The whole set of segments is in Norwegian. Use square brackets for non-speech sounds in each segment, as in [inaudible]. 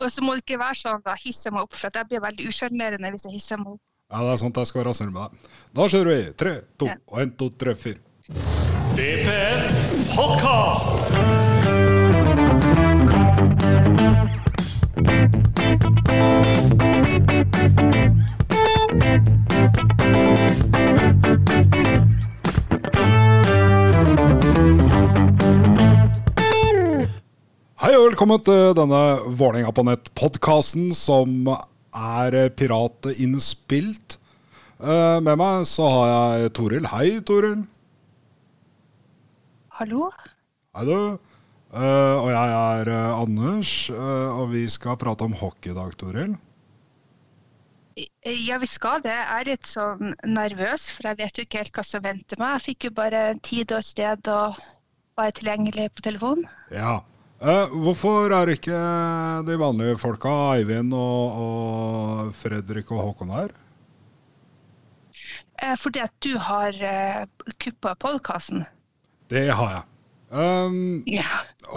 Og så må det ikke være sånn da hisser meg opp, for jeg blir veldig usjarmerende hvis jeg hisser meg opp. Ja, det er sånt jeg skal være snill med deg. Da kjører vi. Tre, to, Ja. og en, to, tre, fire. DPN podcast. Hei og velkommen til denne Vålerenga på nett-podkasten som er piratinnspilt. Eh, Med meg så har jeg Toril. Hei, Toril. Hallo? Hei, du. Eh, Og jeg er eh, Anders, og vi skal prate om hockey i dag, Toril. Ja, vi skal det. Jeg er litt sånn nervøs, for jeg vet jo ikke helt hva som venter meg. Jeg fikk jo bare tid og sted og var tilgjengelig på telefon. Ja. Eh, hvorfor er ikke de vanlige folka, Eivind og, og Fredrik og Håkon her? Eh, Fordi at du har uh, kuppa podkasten. Det har jeg. Um, Ja.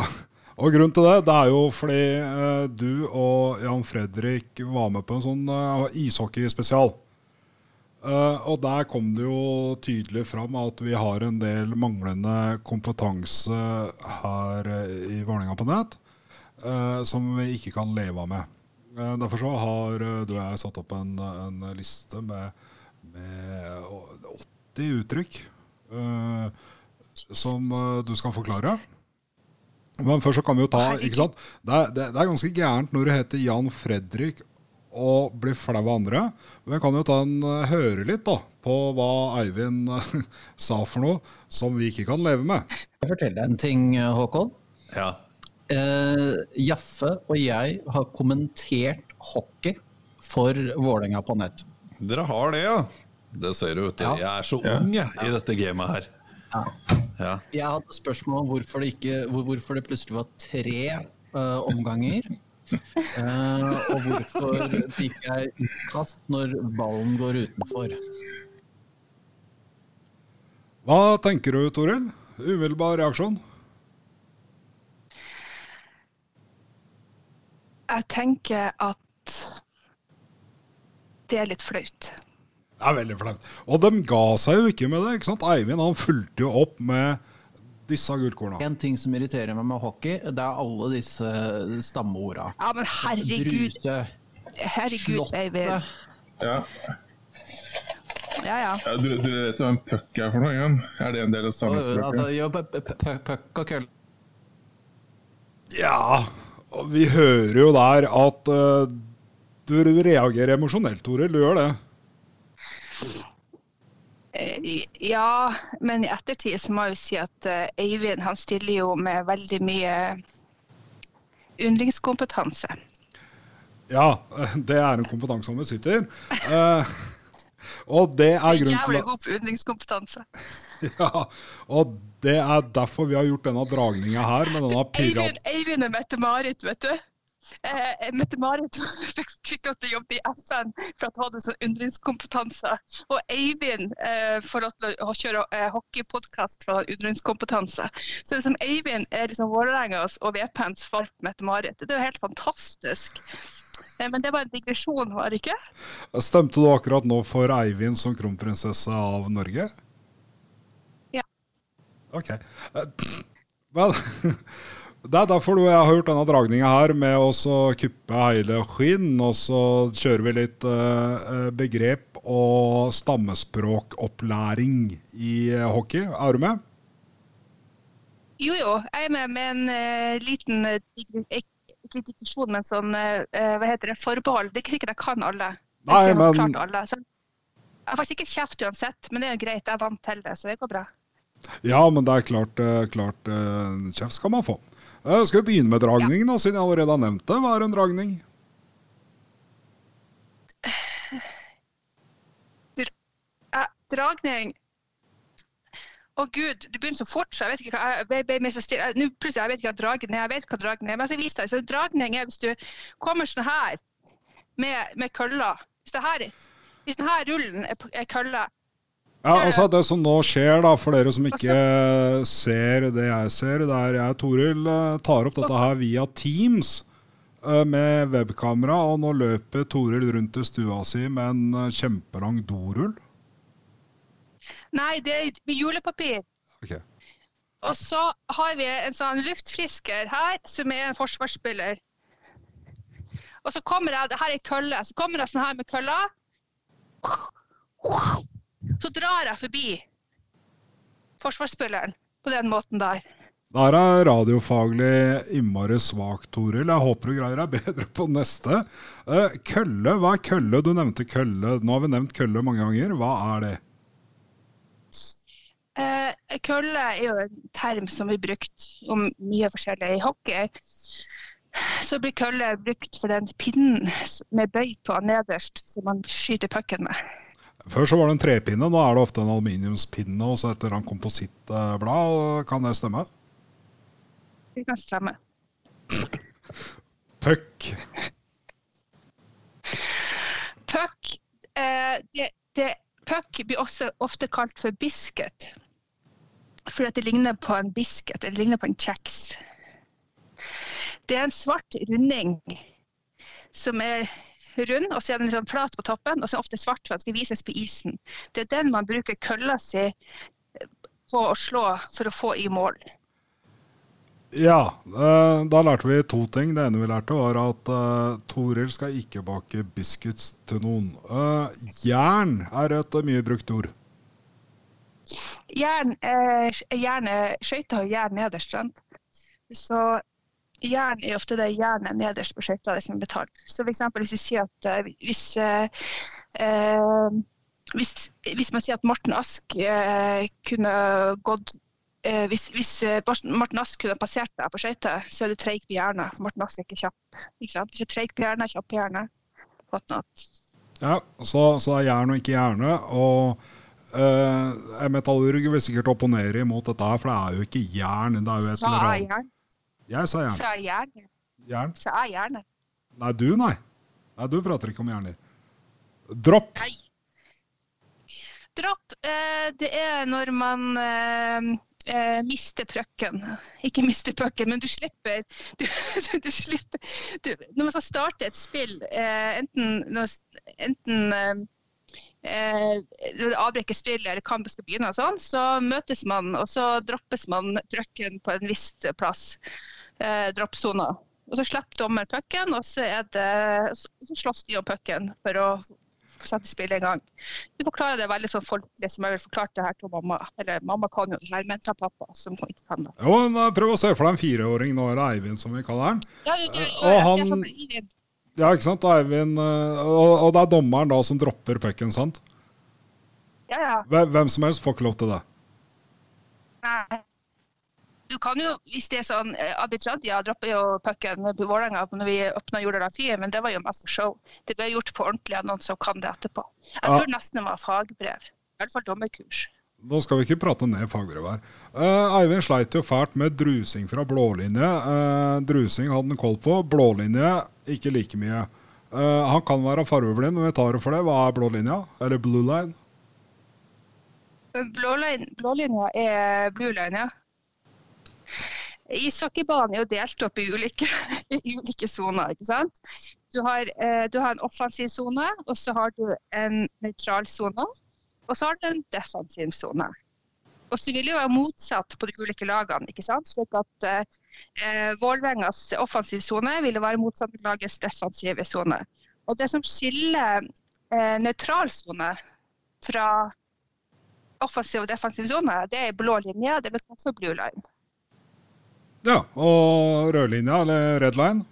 [laughs] og grunnen til det, det er jo fordi eh, du og Jan Fredrik var med på en sånn uh, ishockeyspesial. Eh, og der kom det jo tydelig fram at vi har en del manglende kompetanse her eh, i Vålerenga på nett uh, som vi ikke kan leve av med. Uh, derfor så har du og jeg satt opp en, en liste med, med 80 uttrykk som du skal forklare. Men først så kan vi jo ta ikke sant? Det, er, det, det er ganske gærent når du heter Jan Fredrik og blir flau av andre. Men jeg kan jo ta en eh, høre litt da, på hva Eivind eh, [laughs] sa for noe som vi ikke kan leve med. Jeg forteller deg en ting, Håkon. Ja. Eh, Jaffe og jeg har kommentert hockey for Vålerenga på nett. Dere har det, ja. Det ser du, vet du. Ja. Jeg er så ung jeg, i dette gamet her. Ja. Ja. Jeg hadde spørsmål om hvorfor det, ikke, hvorfor det plutselig var tre uh, omganger. Eh, og hvorfor fikk er utkast når ballen går utenfor. Hva tenker du, Toril? Umiddelbar reaksjon? Jeg tenker at det er litt flaut. Det er veldig flaut. Og de ga seg jo ikke med det. ikke sant? Eivind han fulgte jo opp med disse gullkorna. En ting som irriterer meg med hockey, det er alle disse stammeorda. Ja, men herregud, Druse, herregud, Eivind. Ja. Ja, ja. ja du, du vet hva en puck er for noe igjen? Er det en del av Altså, stammespråket? jo, pu- pu- puck og køll. Ja, og vi hører jo der at uh, du reagerer emosjonelt, Toril. Du gjør det. Eh, Ja, men i ettertid så må jeg jo si at eh, Eivind han stiller jo med veldig mye yndlingskompetanse. Ja, [laughs] det er en kompetanse han besitter. Eh, og det er grunnen til jævlig god på yndlingskompetanse. [laughs] ja, Og det er derfor vi har gjort denne dragninga her med denne. Eivind, Eivind er Mette-Marit, vet du. Eh, Mette-Marit fikk, [laughs] fikk lov til å jobbe i FN for at hun hadde sånn undringskompetanse. Og Eivind eh, får lov til å, kjøre eh, hockeypodkast ha yndlingskompetanse. Så liksom Eivind er liksom Vålerengas og VPNs valgt Mette-Marit. Det er jo helt fantastisk. Eh, men det var en digresjon, var det ikke? Stemte du akkurat nå for Eivind som kronprinsesse av Norge? Ja. Ok. Eh, [laughs] Men det er derfor du jeg har gjort denne dragninga her med å kuppe hele skinn, og så kjører vi litt eh, begrep og stammespråkopplæring i eh, hockey. Er du med? Jo, jo. Jeg er med med en eh, liten eh, ikke digresjon, men sånn eh, eh, hva heter det, forbehold. Det er ikke sikkert jeg kan alle. Nei, jeg men- alle. Jeg har faktisk ikke kjeft uansett, men det er jo greit. Jeg er vant til det, så det går bra. Ja, men det er klart, eh, klart eh, kjeft skal man få. Skal vi begynne med dragningen, da, siden jeg allerede har nevnt det? Hva er en dragning? Dragning Å gud, du begynner så fort, så jeg vet ikke hva jeg ble, ble så Nå plutselig jeg vet ikke hva dragning er. Jeg vet hva dragning er. Men jeg skal deg. Så dragning er hvis du kommer sånn her med, med kølla. Hvis hvis denne rullen er, er kølla, Ja, altså Det som nå skjer, da, for dere som ikke ser det jeg ser, det er jeg, Toril, eh, tar opp dette her via Teams eh, med webkamera, og nå løper Toril rundt i stua si med en eh, kjempelang dorull. Nei, det er med julepapir. Okay. Og så har vi en sånn luftfrisker her, som er en forsvarsspiller. Og så kommer jeg, det her er kølle, så kommer jeg sånn her med kølla. Så drar jeg forbi forsvarsspilleren på den måten der. Det her er radiofaglig innmari svakt, Toril. Jeg håper du greier deg bedre på neste. Eh, kølle, hva er kølle? Du nevnte kølle. Nå har vi nevnt kølle mange ganger. Hva er det? Eh, kølle er jo en term som blir brukt om mye forskjellig. I hockey så blir kølle brukt for den pinnen med bøy på nederst som man skyter pucken med. Før så var det en trepinne, nå er det ofte en aluminiumspinne og så et eller annet komposittblad. Kan det stemme? Det kan stemme. [laughs] Puck. Puck eh, det, det, puck blir også ofte kalt for biscuit. For at det ligner på en biscuit, det ligner på en kjeks. Det er en svart runding som er rund, og så er den liksom flat på toppen, og så er den ofte svart for at den skal vises på isen. Det er den man bruker kølla si på å slå for å få i mål. Ja, eh, da lærte vi to ting. Det ene vi lærte, var at uh, Toril skal ikke bake biscuits til noen. Uh, jern er et mye brukt ord. Jern, eh, jern Skøyter har jern nederst. Sant? Så jern er ofte det jernet nederst på skøyta som er betalt. Så for eksempel, hvis vi sier at uh, hvis, uh, hvis, hvis, man sier at Morten Ask uh, kunne gått hvis, hvis, Morten Ask kunne passert deg på skøyter, så er du treig på hjernen. For Morten Ask er ikke kjapp. Ikke sant? Hvis du er treig på hjernen, kjapp på hjernen. Ja, så, så er jern og ikke hjerne. Og en metallurg vil sikkert opponere imot dette, her, for det er jo ikke jern. det er jo et eller annet. Jeg sa jern. Sa jern. Jern? Sa jern. Nei, du, nei. Nei, Du prater ikke om hjerner. Dropp. Nei. Dropp, eh, det er når man eh, eh, mister pucken. Ikke mister pucken, men du slipper [laughs] du, du slipper du, Når man skal starte et spill, eh, enten, enten eh, avbrekke spillet eller kampen skal begynne, og sånn, så møtes man og så droppes man pucken på en viss plass. Eh, Droppsona. Og så slipper dommer pucken, og så, er det, så slåss de om pucken for å sette spillet i gang. Du forklarer det veldig sånn folkelig som jeg vil forklare det her til mamma. Eller mamma kan jo det her, men til pappa som ikke kan det. Jo, Prøv å se for deg en fireåring. Nå er det Eivind som vi kaller han. Ja, det, det, og han, ja, ikke sant? Eivind, og, og det er dommeren da som dropper pucken, sant? Ja, ja. Hvem som helst får ikke lov til det? Nei. Du kan jo, hvis det er sånn Abid Radia dropper jo pucken på Vålerenga når vi åpna Jorda Fie, men det var jo mest for show. Det ble gjort på ordentlig av noen som kan det etterpå. Jeg tror ja. nesten det var fagbrev. I hvert fall dommerkurs. Nå skal vi ikke prate ned fagbrev her. Uh, Eivind sleit jo fælt med drusing fra blålinje. Uh, drusing hadde han koll på. Blålinje ikke like mye. Uh, han kan være fargeblind, men vi tar det for det. Hva er blålinja? Eller blue line? Blålinja er blue line, ja. Ishockeybanen er jo delt opp i ulike, [laughs] i ulike soner. ikke sant? Du har, du har en offensiv sone, og så har du en nøytral sone. Og så har du en defensiv sone. Og så vil det jo være motsatt på de ulike lagene. ikke sant? Slik at eh, Vålerengas offensiv sone vil være motsatt lagets defensive sone. Og det som skiller eh, nøytral sone fra offensiv og defensiv sone, det er blå linje. Det vil også blue line. Ja, og rødlinja, eller red line?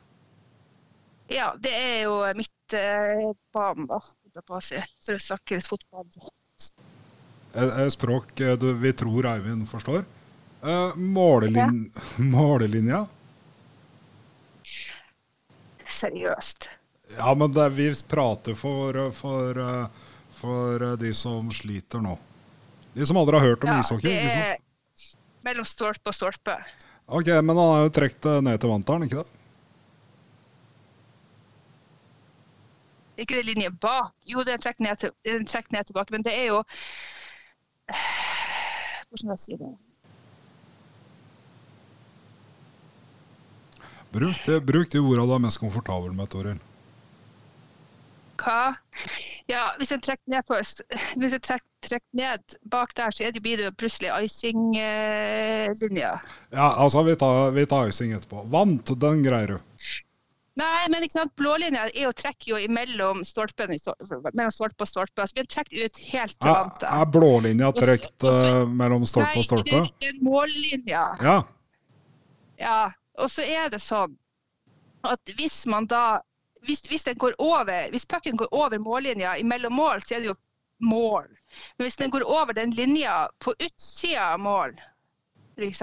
Ja, det er jo midtbanen, eh, da, for å snakke litt fotball. Et språk eh, du, vi tror Eivind forstår. Eh, målelin ja. [laughs] Målelinja? Seriøst. Ja, men det, vi prater for, for, eh, for, de som sliter nå. De som aldri har hørt om ja, ishockey. Det er mellom stolpe og stolpe. Ok, Men han har jo trukket ned til vanteren, ikke det? Ikke det linje bak. Jo, det er en ned, ned, tilbake, men det er jo Hvordan skal jeg si det? Bruk, det, bruk de ordene du er mest komfortabel med, Toril. Hva? Ja, hvis jeg trekker ned, først hvis jeg trekker, trekker ned bak der, så blir det plutselig icing-linja. Ja, altså, vi tar, vi tar icing etterpå. Vant, den greier du. Nei, men ikke sant, blålinja er jo trekk jo mellom stolpe og stolpe. Altså, vi trekker ut helt til Er, vante. er blålinja trukket så- eh, mellom stolpe og stolpe? Nei, det, er mållinja. Ja. Ja, og så er det sånn at hvis man da hvis, hvis den går over, hvis pucken går over mållinja imellom mål, så er det jo mål. Men hvis den går over den linja på utsida av mål, f.eks.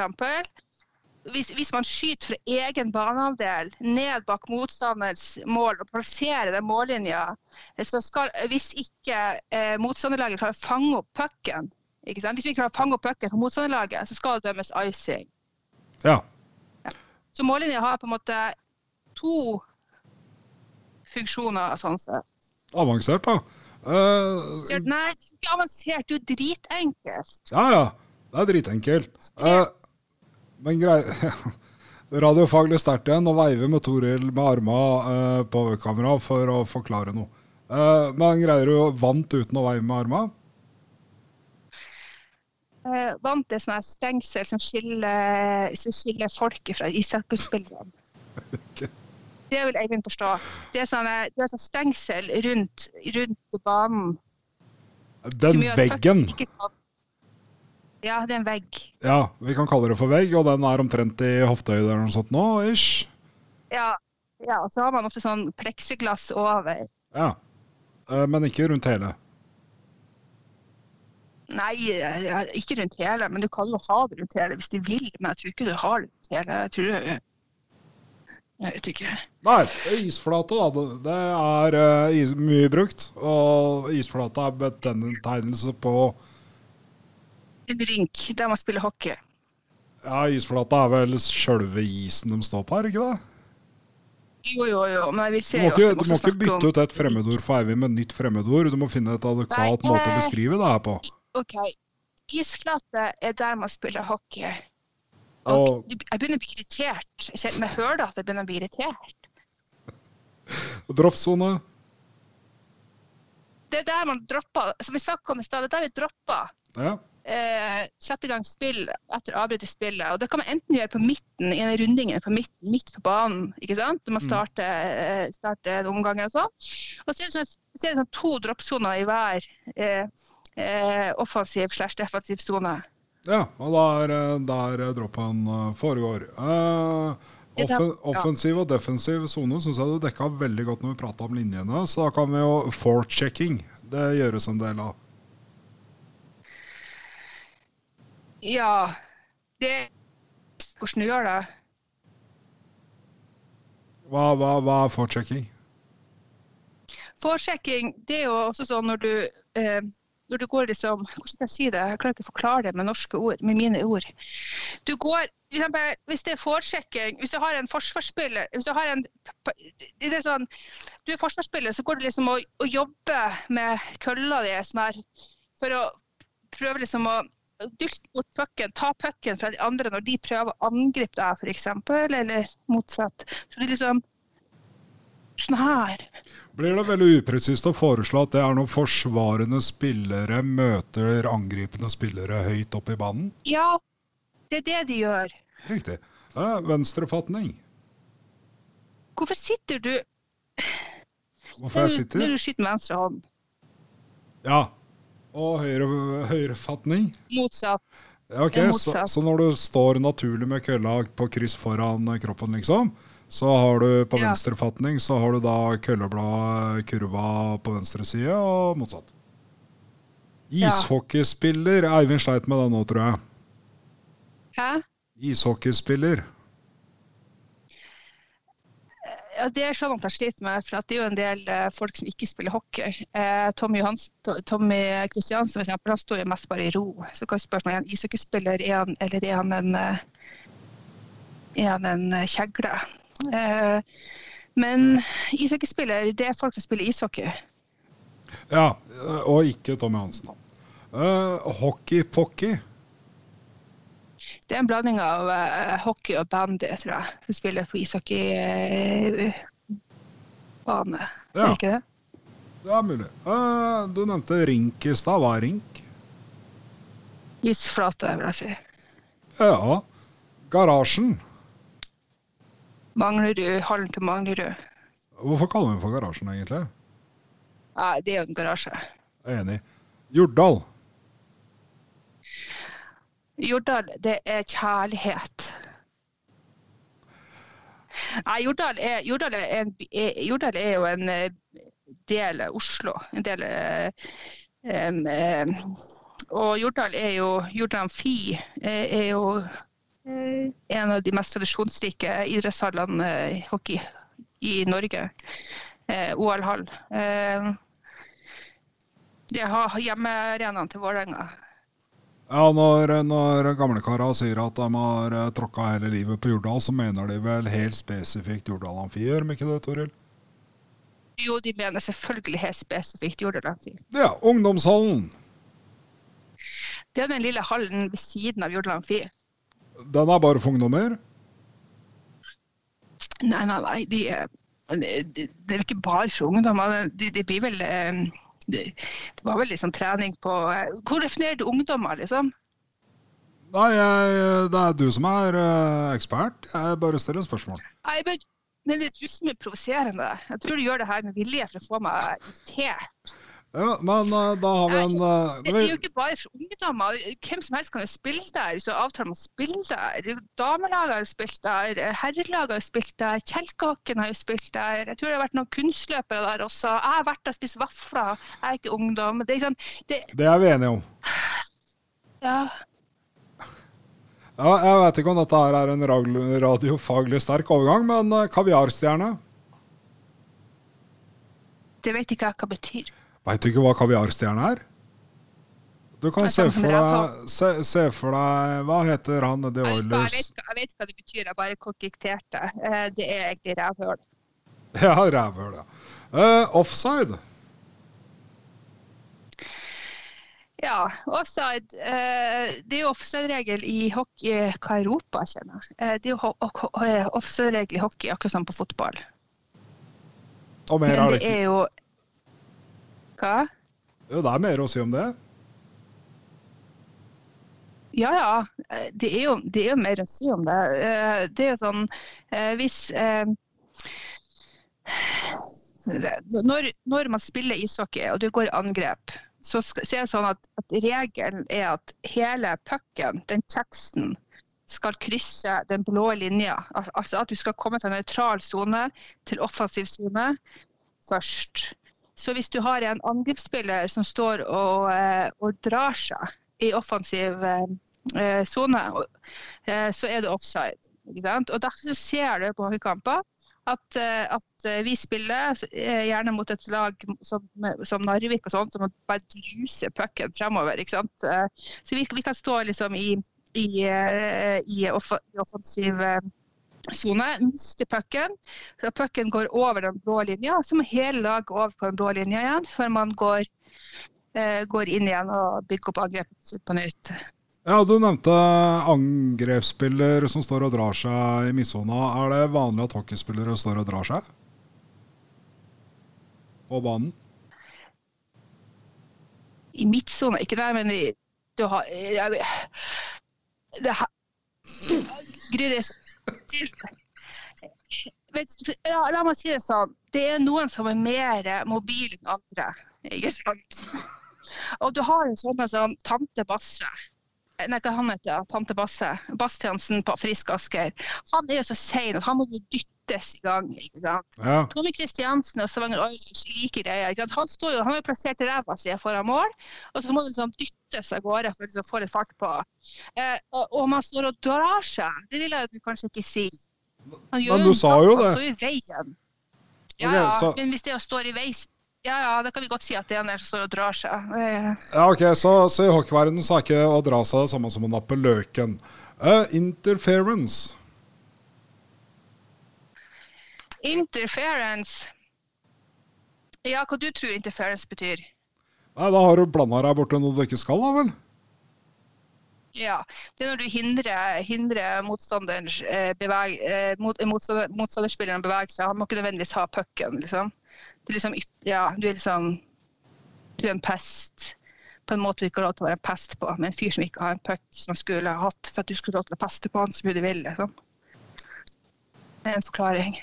Hvis, hvis man skyter fra egen banehalvdel ned bak motstanders mål og plasserer den mållinja, så skal, hvis ikke eh, motstanderlaget klarer å fange opp pucken, hvis vi klarer å fange opp pucken for motstanderlaget, så skal det dømmes icing. ja. Så mållinja har på en måte to funksjoner sånn sett. Avansert, da. Uh, Nei, ikke avansert, det er jo dritenkelt. ja, ja. Det er dritenkelt. Eh, men grei [laughs] Radiofaglig sterkt igjen å veive med Toril med arma eh, på kamera for å forklare noe. Eh, men greier du vant uten å veive med arma? Eh, vant er sånn stengsel som skiller, som skiller folket fra ishockeyspillerne. [laughs] Det vil Eivind forstå. Det er sånn, det er sånn stengsel rundt, rundt banen. Den veggen. ikke Ja, det er en vegg. Ja, vi kan kalle det for vegg, og den er omtrent i hoftehøyde eller noe sånt nå, ish. Ja, ja, så har man ofte sånn pleksiglass over. Ja. Eh, men ikke rundt hele. Nei, eh, ikke rundt hele, men du kan jo ha det rundt hele hvis du vil. Men jeg tror ikke du har det rundt hele. Jeg tror det Jeg vet ikke. Nei, isflate, da. det- er uh, is, mye brukt. Og isflate er betegnelse på En rink der man spiller hockey. Ja, isflate er vel sjølve isen de står på, er ikke det? Jo, jo, jo, men vi Du må ikke, du må ikke bytte ut et fremmedord for Eivind med et nytt fremmedord. Du må finne et adekvat Nei, måte å eh, beskrive det her på. OK. Isflate er der man spiller hockey. Og Og jeg begynner å bli irritert. Jeg hører Jeg hører at jeg begynner å bli irritert. droppsone. Det er der man dropper, som vi snakket om i stad, det er der vi dropper. Ja. Eh, sette i gang spill etter avbryte spillet. Og det kan man enten gjøre på midten, i en rundingen på midten, midt på banen, ikke sant? når man starter, eh, starter en omgang og sånn. Og så er det, sånn, så er det sånn to droppsoner i hver eh, eh, offensiv slash defensiv sone. ja, og der, eh, der droppen eh, foregår. Eh, er- offen, offensiv og defensiv sone syns jeg du dekka veldig godt når vi prata om linjene. Så da kan vi jo forechecking. Det gjøres en del av. Ja, det er Hvordan du gjør det? Hva, hva, hva er forechecking? Forechecking, det er jo også sånn når du eh, når du går liksom Hvordan skal jeg si det? Jeg klarer ikke å forklare det med norske ord, med mine ord. Du går eksempel, Hvis det er forsjekking, hvis du har en forsvarsspiller hvis Du har en, det er sånn, du er forsvarsspiller, så går du liksom og, og jobber med kølla di sånn her, for å prøve liksom å dylte mot pucken, ta pucken fra de andre når de prøver å angripe deg, f.eks., eller motsatt. Så det er liksom sånn her. Blir det veldig upresist å foreslå at det er når forsvarende spillere møter angripende spillere høyt oppe i banen? Ja, det er det de gjør. Riktig. Venstrefatning. Hvorfor sitter du Hvorfor jeg sitter? Når du skyter med venstre hånd? Ja. Og høyre, høyrefatning. Motsatt. Ok, er så, så når du står naturlig med kølla på kryss foran kroppen, liksom, så har du på Ja. venstrefatning så har du da køllebladet kurva på venstre side, og motsatt. Ishockeyspiller Eivind sleit med det nå, tror jeg. Hæ? Ishockeyspiller. Ja, det er sånn at jeg sliter med, for det er jo en del eh, folk som ikke spiller hockey. Eh, Tommy, Johans, To- Tommy Kristiansen eksempel, han står jo mest bare i ro. Så kan spørsmålet er han ishockeyspiller, er eller er han en, eh, er han en eh, kjegle? Eh, men ishockeyspiller, det er folk som spiller ishockey. Ja, og ikke Tommy Hansen. Uh, Hockey-pocky. Det er en blanding av uh, hockey og bandy, tror jeg. Som spiller på ishockeybane. Ja. Er ikke det? Det er mulig. Uh, du nevnte rink i stad. Hva er rink? Isflate, vil jeg si. Ja. Garasjen. Manglerud, hallen til Manglerud. Hvorfor kaller vi den for Garasjen, egentlig? Nei, det er jo en garasje. Jeg er enig. Jordal. Jordal, det er kjærlighet. Nei, Jordal er, Jordal er, en, er, Jordal er jo en eh, del Oslo. En del um, em, Og Jordal er jo Jordal Amfi eh, er jo eh, en av de mest tradisjonsrike idrettshallene i hockey i Norge. Eh, OL-hall. Eh, det har hjemmearenaen til Vålerenga. Ja, når, når gamlekara sier at de har uh, tråkka hele livet på Jordal, så mener de vel helt spesifikt Jordal Amfi, gjør de ikke det, Toril? Jo, de mener selvfølgelig helt spesifikt Jordal Amfi. Ja, ungdomshallen. Det er den lille hallen ved siden av Jordal Amfi. Den er bare for ungdommer. Nei, nei, nei. Det, de, de er ikke bare for ungdommer. De, de blir vel eh, det, det var vel liksom trening på Hvor definerer du ungdommer, liksom? Nei, jeg, det er du som er eh, ekspert. Jeg bare stiller spørsmål. Nei, men, men det er du som er provoserende. Jeg tror du gjør det her med vilje for å få meg irritert. Ja, men uh, da har vi en uh, Det er jo ikke bare for ungdommer. Hvem som helst kan jo spille der. Så avtaler man spille der. Damelaget har jo spilt der. Herrelaget har jo spilt der. Kjelkehokken har jo spilt der. Jeg tror det har vært noen kunstløpere der også. Jeg har vært der og spist vafler. Jeg er ikke ungdom. Det er, sånn, det, Det er vi enige om. ja. Ja, jeg vet ikke om dette her er en radiofaglig sterk overgang, men eh, kaviarstjerne det vet ikke jeg hva betyr. Veit du ikke hva kaviarstjerne er? Du kan se for deg se, se for deg Hva heter han nede i Jeg vet, hva- Oilers? jeg, vet, hva- jeg vet hva det betyr, jeg bare konkikterte. Eh, Det er egentlig rævhøl. [laughs] Ja, rævhøl, ja. Uh, offside. Ja, offside. uh, Det er jo offside-regel i hockey hva Europa kjenner. Uh, Det er jo offside-regel i hockey, akkurat som på fotball. Og mer Men er det det ikke. Hva? Jo, det er mer å si om det. Ja, ja. Det er jo, det er jo mer å si om det. Eh, Det er jo sånn eh, Hvis eh, når, når man spiller ishockey og du går i angrep, så, er det sånn at, at regelen er at hele pucken, den teksten, skal krysse den blå linja. Altså at du skal komme fra nøytral sone til offensiv sone først. Så hvis du har en angrepsspiller som står og, eh, og drar seg i offensiv eh, sone, eh, så er det offside. Ikke sant? Og Derfor ser du på hockeykamper at, at vi spiller gjerne mot et lag som, som Narvik og sånt, som bare druser pucken fremover. Ikke sant? Så vi, vi kan stå liksom i, i, i, offensiv eh, sone, mister pucken. Så pucken går over den blå linja, så må hele laget over på den blå linja igjen før man går, eh, går inn igjen og bygger opp angrepet sitt på nytt. Ja, Du nevnte angrepsspiller som står og drar seg i midtsona. Er det vanlig at hockeyspillere står og drar seg på banen? I midtsona, ikke der, men i du har, jeg, det har, Grydis Vet, la, la meg si det sånn. Det er noen som er mer mobile enn andre. Ikke sant? Og du har jo sånne som tante Basse. Nei, hva han heter Tante Basse. Bastiansen på Frisk Asker. Han er jo så sein at han må jo dyttes i gang. ikke sant? Ja. Tommy Kristiansen og Stavanger Oilers like greier. ikke sant? Han, står jo, han har jo plassert ræva si foran mål, og så må du liksom dyttes av gårde for liksom å få litt fart på. Eh, og, og man står og drar seg, det vil jeg kanskje ikke si. Han gjør Men du sa jo jo han det. står i veien. Ja, okay, så- men hvis det er å stå i vei ja, ja, det kan vi godt si at det er en del som står og drar seg. Ja, ok, Så, så i hockeyverdenen så er ikke å dra seg det samme som å nappe løken. Uh, interference. interference Ja, hva du tror interference betyr? Nei, Da har du blanda deg borti noe du ikke skal, da vel? Ja, det er når du hindrer, hindrer motstanderens eh, beveg, eh, mot, motstander, motstanderspilleren å bevege seg. Han må ikke nødvendigvis ha pucken, liksom. Du liksom, ja, du er liksom Du er en pest. På en måte du ikke har lov til å være en pest på, med en fyr som ikke har en puck som han skulle ha hatt for at du skulle ha lov til å peste på han så mye du vil, liksom. Det er en forklaring.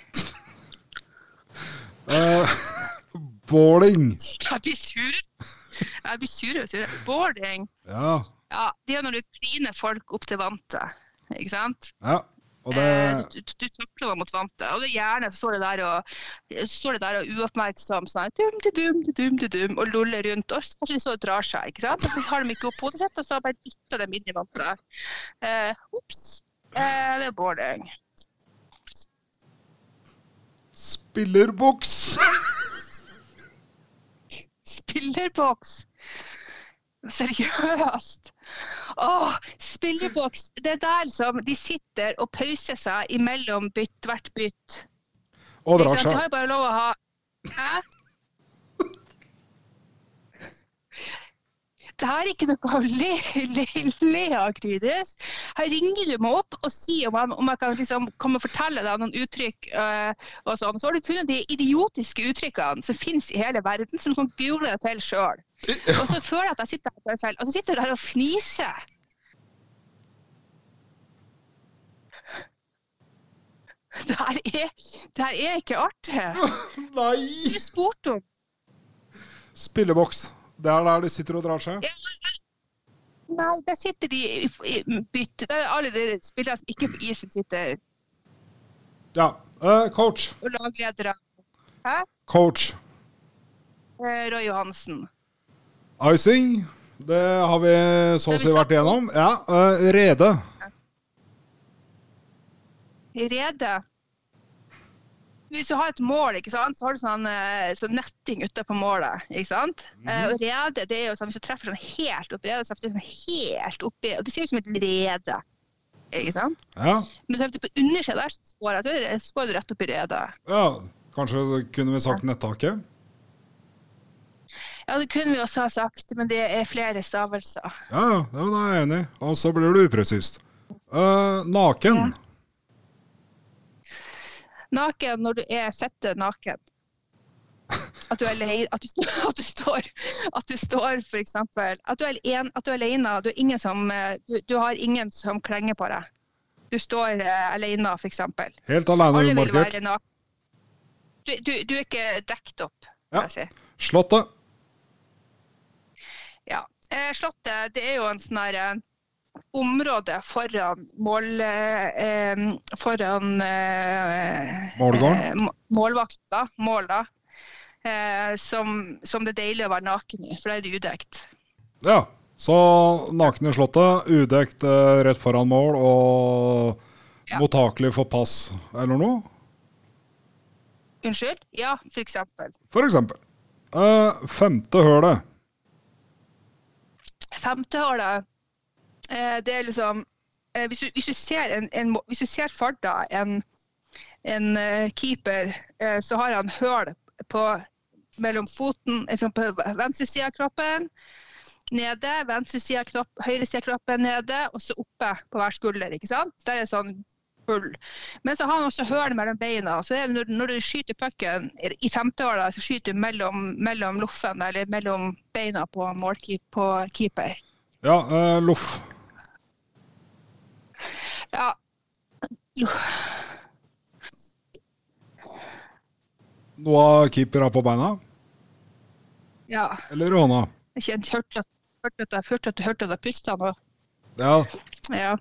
uh, [laughs] boarding. Jeg blir sur. Jeg blir sur og sur. Boarding. Ja. Ja, det er når du kliner folk opp til vantet, ikke sant? ja. Det Eh, du, du, takler dem mot vante Og det er gjerne så står det der og, så står det der og uoppmerksom sånn dum, dum, dum, dum, og loller rundt. Og så kanskje de så drar seg, ikke sant? Og så har de ikke opp hodet sitt, og så bare dytter de inn i vantet. Eh, Ops. uh, det er boarding. Spillerboks. Spillerboks. Seriøst. Åh, spilleboks! Det er der som de sitter og pauser seg imellom bytt, hvert bytt. Og drar? De har jo bare lov å ha Hæ? Det her er ikke noe le, le, le av, Krydis. Her ringer du meg opp og sier om, jeg- om jeg kan liksom komme og fortelle deg noen uttrykk. øh, og sånn. Så har du funnet de idiotiske uttrykkene som finnes i hele verden, som du kan google deg til sjøl. Og så føler jeg at jeg sitter her fell, og så sitter du her og fniser. Det her er, det her er ikke artig. [laughs] Nei! Du spurte om Spilleboks. Det er der de sitter og drar seg. Nei, der sitter de i, bytte. Der er alle de spillerne som ikke er på isen, sitter Ja. Uh, coach. og lagledere. Hæ? Coach. Uh, Roy Johansen. Icing. Det har vi så å si vært igjennom. Ja. Uh, rede. Rede. Hvis du har et mål, ikke sant, så har du sånn, eh, sånn netting ute på målet. ikke sant? Eh, og rede, det er jo sånn, Hvis du treffer sånn helt oppi redet, så er det sånn helt oppi, og det ser ut som et rede. ikke sant? Ja. Men du på undersida der, så skårer jeg, så er skårer du rett oppi redet. ja. Kanskje kunne vi sagt nettaket? Ja, det kunne vi også ha sagt, men det er flere stavelser. Ja, ja. Det er jeg enig i. Og så blir du upresist. Uh, naken. Naken når du er fette naken. At du er alene, at du, at du står, at du står for eksempel, at du er, en, at du er alene, du, er ingen som, eh, du, du har ingen som klenger på deg. Du står uh, alene, eksempel. Helt alene umarkert. Du, du, du er ikke dekket opp, Ja. si. Slottet. Ja. Eh, Slottet det er jo en sånn her eh, område foran mål... Eh, eh, foran eh, eh, målvakta, mål da. Eh, som, som det er deilig å være naken i, for da er det udekt. Ja. Så naken i Slottet, udekt eh, rett foran mål og Ja. mottakelig for pass eller noe. Unnskyld? Ja, for eksempel. For eksempel. Eh, femte hølet. Femtehålet, eh, det er liksom eh, hvis, du, hvis, du ser en, en, hvis du ser Farda, en, en eh, keeper, eh, så har han høl på mellom foten, liksom på venstre side av kroppen, nede, venstre side av kropp, høyre side av kroppen nede, og så oppe på hver skulder, ikke sant? Der er sånn bull. Men så har han også høl mellom beina, så det er når, når du skyter pucken i femteåra, så skyter du mellom, mellom loffen, eller mellom beina på, målkeep, på keeper. Ja, uh, loff. Ja. Noe av keepera på beina? ja. Eller i hånda? Jeg hørte at, hørte at, jeg, hørte at du hørte at jeg pusta nå. Ja. Ja.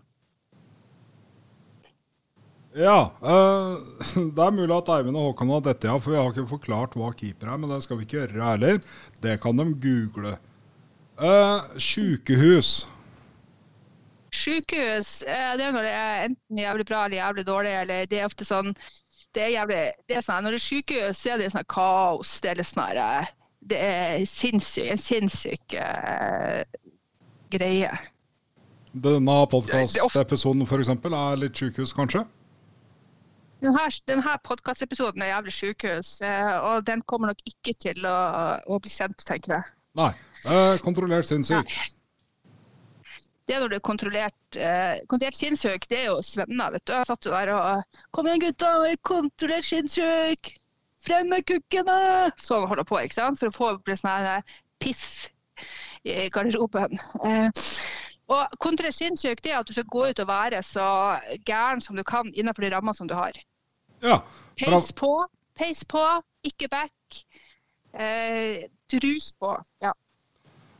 ja Øh, [laughs] det er mulig at Eivind og Håkon har dette, ja, for vi har ikke forklart hva keeper er. Men det skal vi ikke gjøre heller. Det kan de google. Uh, Sjukehus. Sykehus, eh, det er når det er enten jævlig bra eller jævlig dårlig, eller det er ofte sånn det er jævlig, det er sånn, Når det er sykehus, så er det sånn kaos. Det er litt sånn eh, Det er sinnssyk, en sinnssyk uh, greie. Denne podkastepisoden f.eks. er litt sykehus, kanskje? Denne, denne podkastepisoden er jævlig sykehus, eh, og den kommer nok ikke til å, å bli sendt, tenker jeg. Nei. Eh, kontrollert sinnssyk. Det når du er kontrollert, eh, kontrollert sinnssyk, det er jo svenner, vet du. Jeg satt jo der og Kom igjen, gutta, er kontrollert sinnssyk! Frem med kukkene! Sånn holder på, ikke sant? For å få opp litt sånn piss i garderoben. Eh, og kontrollert sinnssyk, det er at du skal gå ut og være så gæren som du kan innenfor de rammene som du har. Ja. Peis på, peis på, ikke back. Eh, drus på. Ja.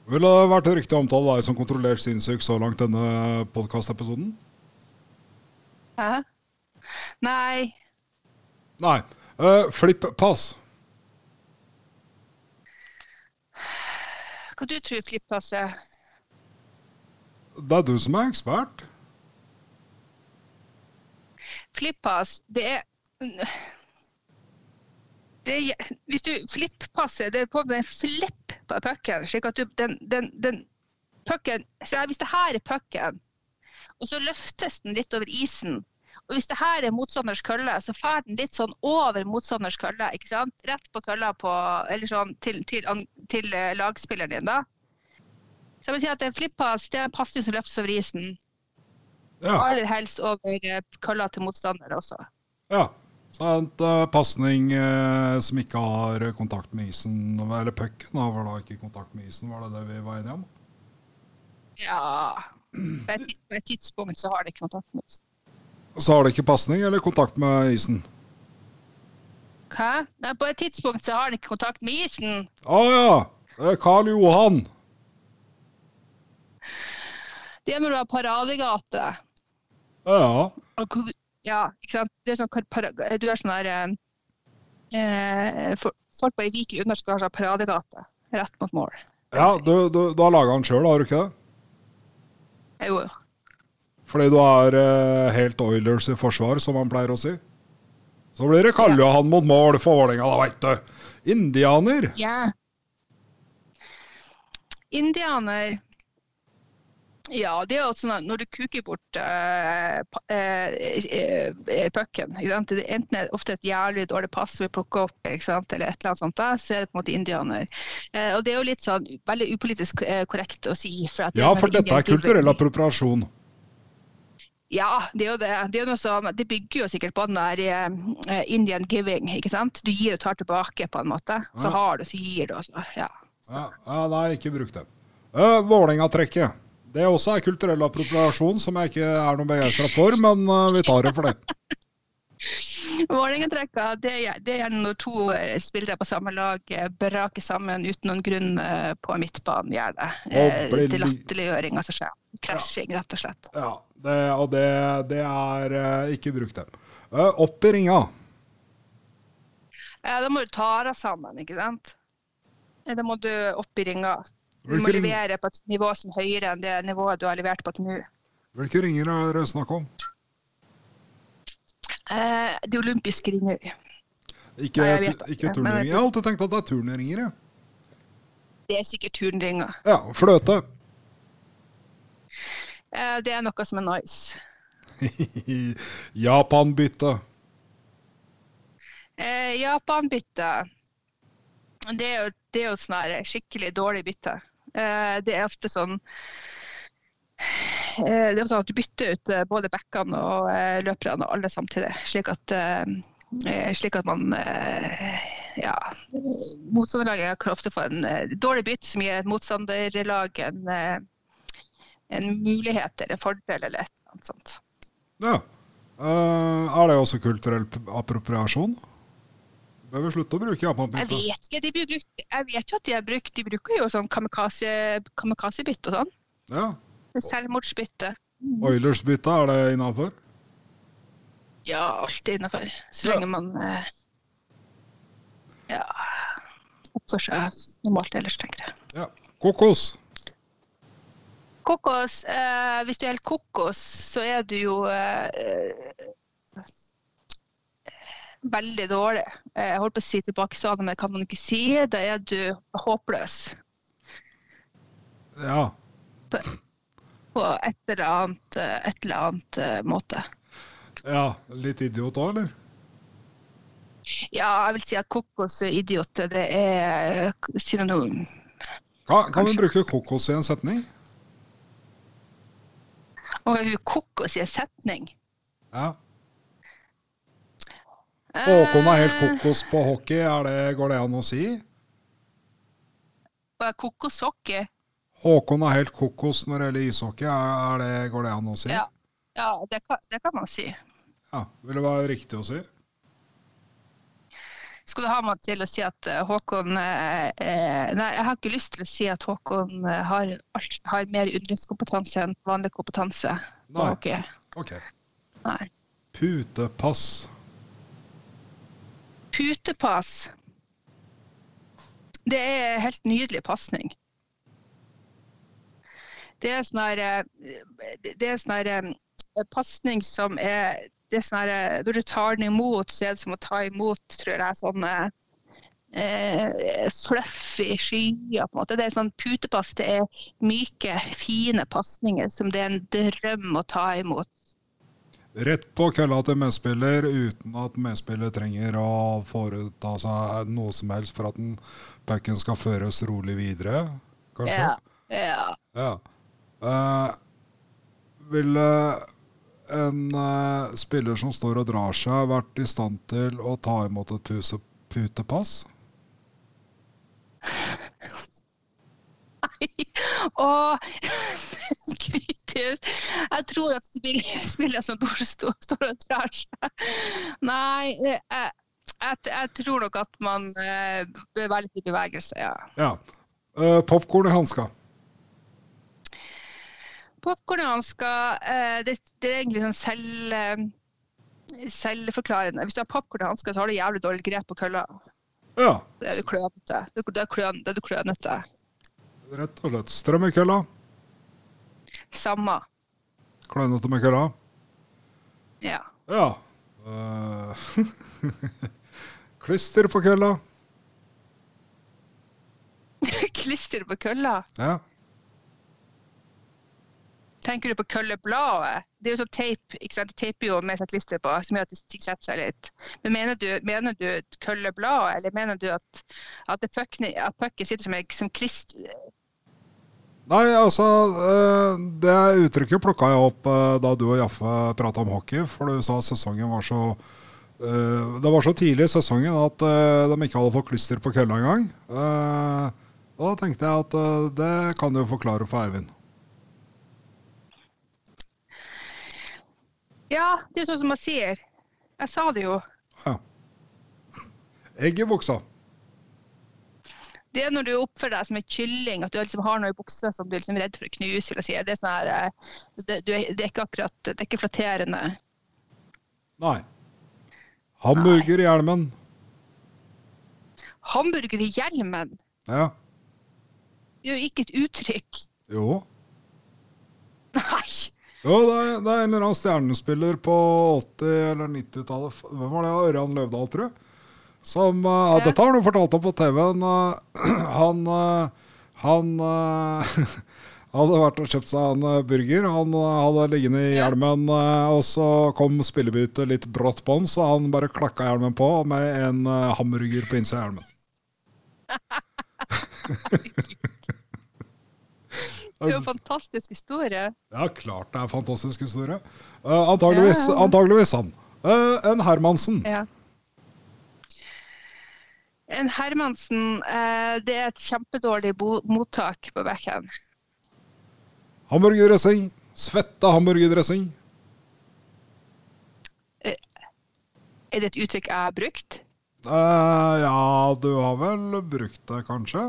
Ville det vært riktig omtale deg som kontrollert sinnssyk så langt denne podkastepisoden? Hæ? Nei. Nei. Uh, Flipp-pass. Hva du tror flippass er? Det er du som er ekspert. Flippass, det er det hvis du flippasser, det er på en flipp pucken, slik at du, den, den, den pucken Hvis det her er pucken, og så løftes den litt over isen, og hvis det her er motstanders kølle, så fer den litt sånn over motstanders kølle, ikke sant? Rett på kølla på, eller sånn til, til, til eh, lagspilleren din, da. Så jeg vil si at en flippass det er en pasning som løftes over isen. Ja. Aller helst over eh, kølla til motstander også. ja. Så en uh, pasning eh, som ikke har kontakt med isen, eller pucken har vel da ikke kontakt med isen, var det det vi var enige om? Ja På et, på et tidspunkt så har det ikke kontakt med isen. Så har det ikke pasning eller kontakt med isen? Hæ? Nei, på et tidspunkt så har den ikke kontakt med isen. Å ja! Det er Karl Johan. Det du har paradegate. Ja. Og Ja, ikke sant. Du er sånn, du er sånn der eh, eh, Folk bare viker unna skal ha sånn paradegate rett mot mål. ja du, du, du har laga den sjøl, har du ikke det? Jo, jo. Fordi du er eh, helt Oilers i forsvar, som han pleier å si. Så blir det Karl Johan mot mål for Vålerenga, da, veit du. Indianer. Ja. Indianer Ja, det er jo sånn at når du kuker bort uh, pucken Enten er det ofte et jævlig dårlig pass vi plukker opp, ikke sant? eller et eller annet sånt, da, så er det på en måte indianer. Uh, og det er jo litt sånn veldig upolitisk korrekt å si. For at Ja, for dette er kulturell appropriasjon. Ja, det er jo det. Det, er noe som, det bygger jo sikkert på den der uh, Indian giving. ikke sant? Du gir og tar tilbake, på en måte. Så Ja. har du, så gir du. og Så, ja. Ja, ja, nei, ikke bruk det. Uh, Vålerenga-trekket. Det også er kulturell appropriasjon, som jeg ikke er noe begeistra for, men eh, vi tar det for det. [laughs] Vålerenga-trekka, det, er- det er når to eh, spillere på samme lag eh, braker sammen uten noen grunn på midtbanen, gjør det. Blir til latterliggjøring av seg selv. Krasjing, rett og slett. Ja, det, Og det, det er ikke brukt, det. Opp i ringa. Da må du ta deg sammen, ikke sant. Da må du opp i ringa. Du må levere på et nivå som er høyere enn det nivået du har levert på til nå. Hvilke ringer er det snakk om? Eh, de olympiske ringer. Ikke, Nei, ikke, turneringer. Jeg har alltid tenkt at det er turneringer. jeg. Det er sikkert turnringer. Ja, fløte. Eh, det er noe som er nice. [laughs] Japan-bytte. Eh, Japan-bytte. Det er jo, det er jo sånn skikkelig dårlig bytte. Eh, det er ofte sånn eh, det er sånn at Du bytter ut eh, både backene og løperne og alle samtidig, slik at, slik at man ja, Motstanderlaget kan ofte få en dårlig bytt som gir et motstanderlag en, en mulighet eller en fordel eller et eller annet sånt. Ja. Er det også kulturell appropriasjon? Bør vi slutte å bruke Jeg vet ikke, de blir brukt, jeg vet jo at de har brukt, de bruker jo sånn kamikaze- kamikaze-bytte og sånn. Ja. Selvmordsbytte. Oilers-bytte, er det innafor? Ja, alt er innafor. Så Ja. lenge man eh, ja, oppfører seg normalt ellers, tenker jeg. Ja. Kokos. Kokos, eh, hvis du er helt kokos, så er du jo eh, veldig dårlig. Eh, Jeg holdt på å si tilbakestående, men det kan man ikke si. Da er du håpløs Ja. på et eller annet, eh, et eller annet eh, måte. ja. Litt idiot òg, eller? Ja, jeg vil si at kokos og idiot det er synonym. Kan, kan vi bruke kokos i en setning? Og kokos i en setning. Ja. Håkon er helt Eh, kokos på hockey, er det, går det an å si? Kokos Kokoshockey. Håkon er helt kokos når det gjelder ishockey, er, det, går det an å si? Ja, ja det, kan, det kan man si. Ja, Vil det være riktig å si? Skal du ha meg til å si at eh, Håkon eh, eh, Nei, jeg har ikke lyst til å si at Håkon har, har mer undringskompetanse enn vanlig kompetanse. på Nei. hockey. Ok. Nei. Putepass. Putepass. Det er helt nydelig pasning. Det er sånn her eh, sånn eh, pasning som er det er sånn her, eh, Når du tar den imot, så er det som å ta imot tror jeg, sånne eh, fluffy skyer. på en måte. Det er sånn Putepass det er myke, fine pasninger som det er en drøm å ta imot. Rett på kølla til medspiller uten at medspiller trenger å foreta seg noe som helst for at den pucken skal føres rolig videre, kanskje? Ja. ja. Ja. Eh, ville en eh, spiller som står og drar seg, vært i stand til å ta imot et putepass? [laughs] Og [laughs] kritisk. Jeg tror at spillere [laughs] som står, og drar seg. Nei, jeg, jeg, jeg tror nok at man eh, bør være litt i bevegelse, ja. Ja. Uh, Popkorn i hanska. Popkornhansker, eh, det, det er egentlig sånn selv, eh, selvforklarende. Hvis du har popkorn i hansker, så har du jævlig dårlig grep på kølla. Ja, Det er du klønete. Det er klønete. rett og slett. Strøm i kølla. Samme. Klønete med kølla. Ja. Ja. Uh, [laughs] Klister på kølla. [laughs] Klister på kølla. Ja. Tenker du på køllebladet? Det er jo sånn teip, ikke sant? Det teiper jo med seg klister på, som gjør at det setter seg litt. Men mener du, mener du køllebladet, eller mener du at, at, det pucken, at pucken sitter som, som klister? Nei, altså eh, Det uttrykket plukka jeg opp eh, da du og Jaffe prata om hockey, for du sa sesongen var så eh, Det var så tidlig i sesongen at de ikke hadde fått klister på kølla engang. Og da tenkte jeg at det kan du forklare for Eivind. Ja, det er jo sånn som man sier. Jeg sa det jo. Ja. [laughs] Egg i buksa. Det er når du oppfører deg som en kylling, at du liksom har noe i buksa som du er liksom redd for å knuse. vil jeg si. Det er, sånn her, eh, det, du er, det er ikke akkurat det er ikke flatterende. Nei. Hamburger i hjelmen. Hamburger i hjelmen Ja. det er jo ikke et uttrykk. Jo. Nei! Jo, det er, det er en eller annen stjernespiller på 80- eller 90-tallet. Hvem var det? Ørjan Løvdahl, tror jeg. Som uh. Dette har han jo fortalt om på TV-en. [clears throat] Uh, han eh, han eh, [laughs] hadde vært og kjøpt seg en burger. Han hadde liggende i hjelmen, og så kom spillebyttet litt brått på han, så han bare klakka hjelmen på med en hamburger på innsida av hjelmen. [laughs] Det er jo en fantastisk historie. Ja, klart det er en fantastisk historie. Uh, antageligvis, Ja. antageligvis han. Uh, en Hermansen. Ja. En Hermansen, eh, det er et kjempedårlig mottak på backhand. Hamburgerdressing. Svetta hamburgerdressing. Er det et uttrykk jeg har brukt? Eh, ja, du har vel brukt det, kanskje?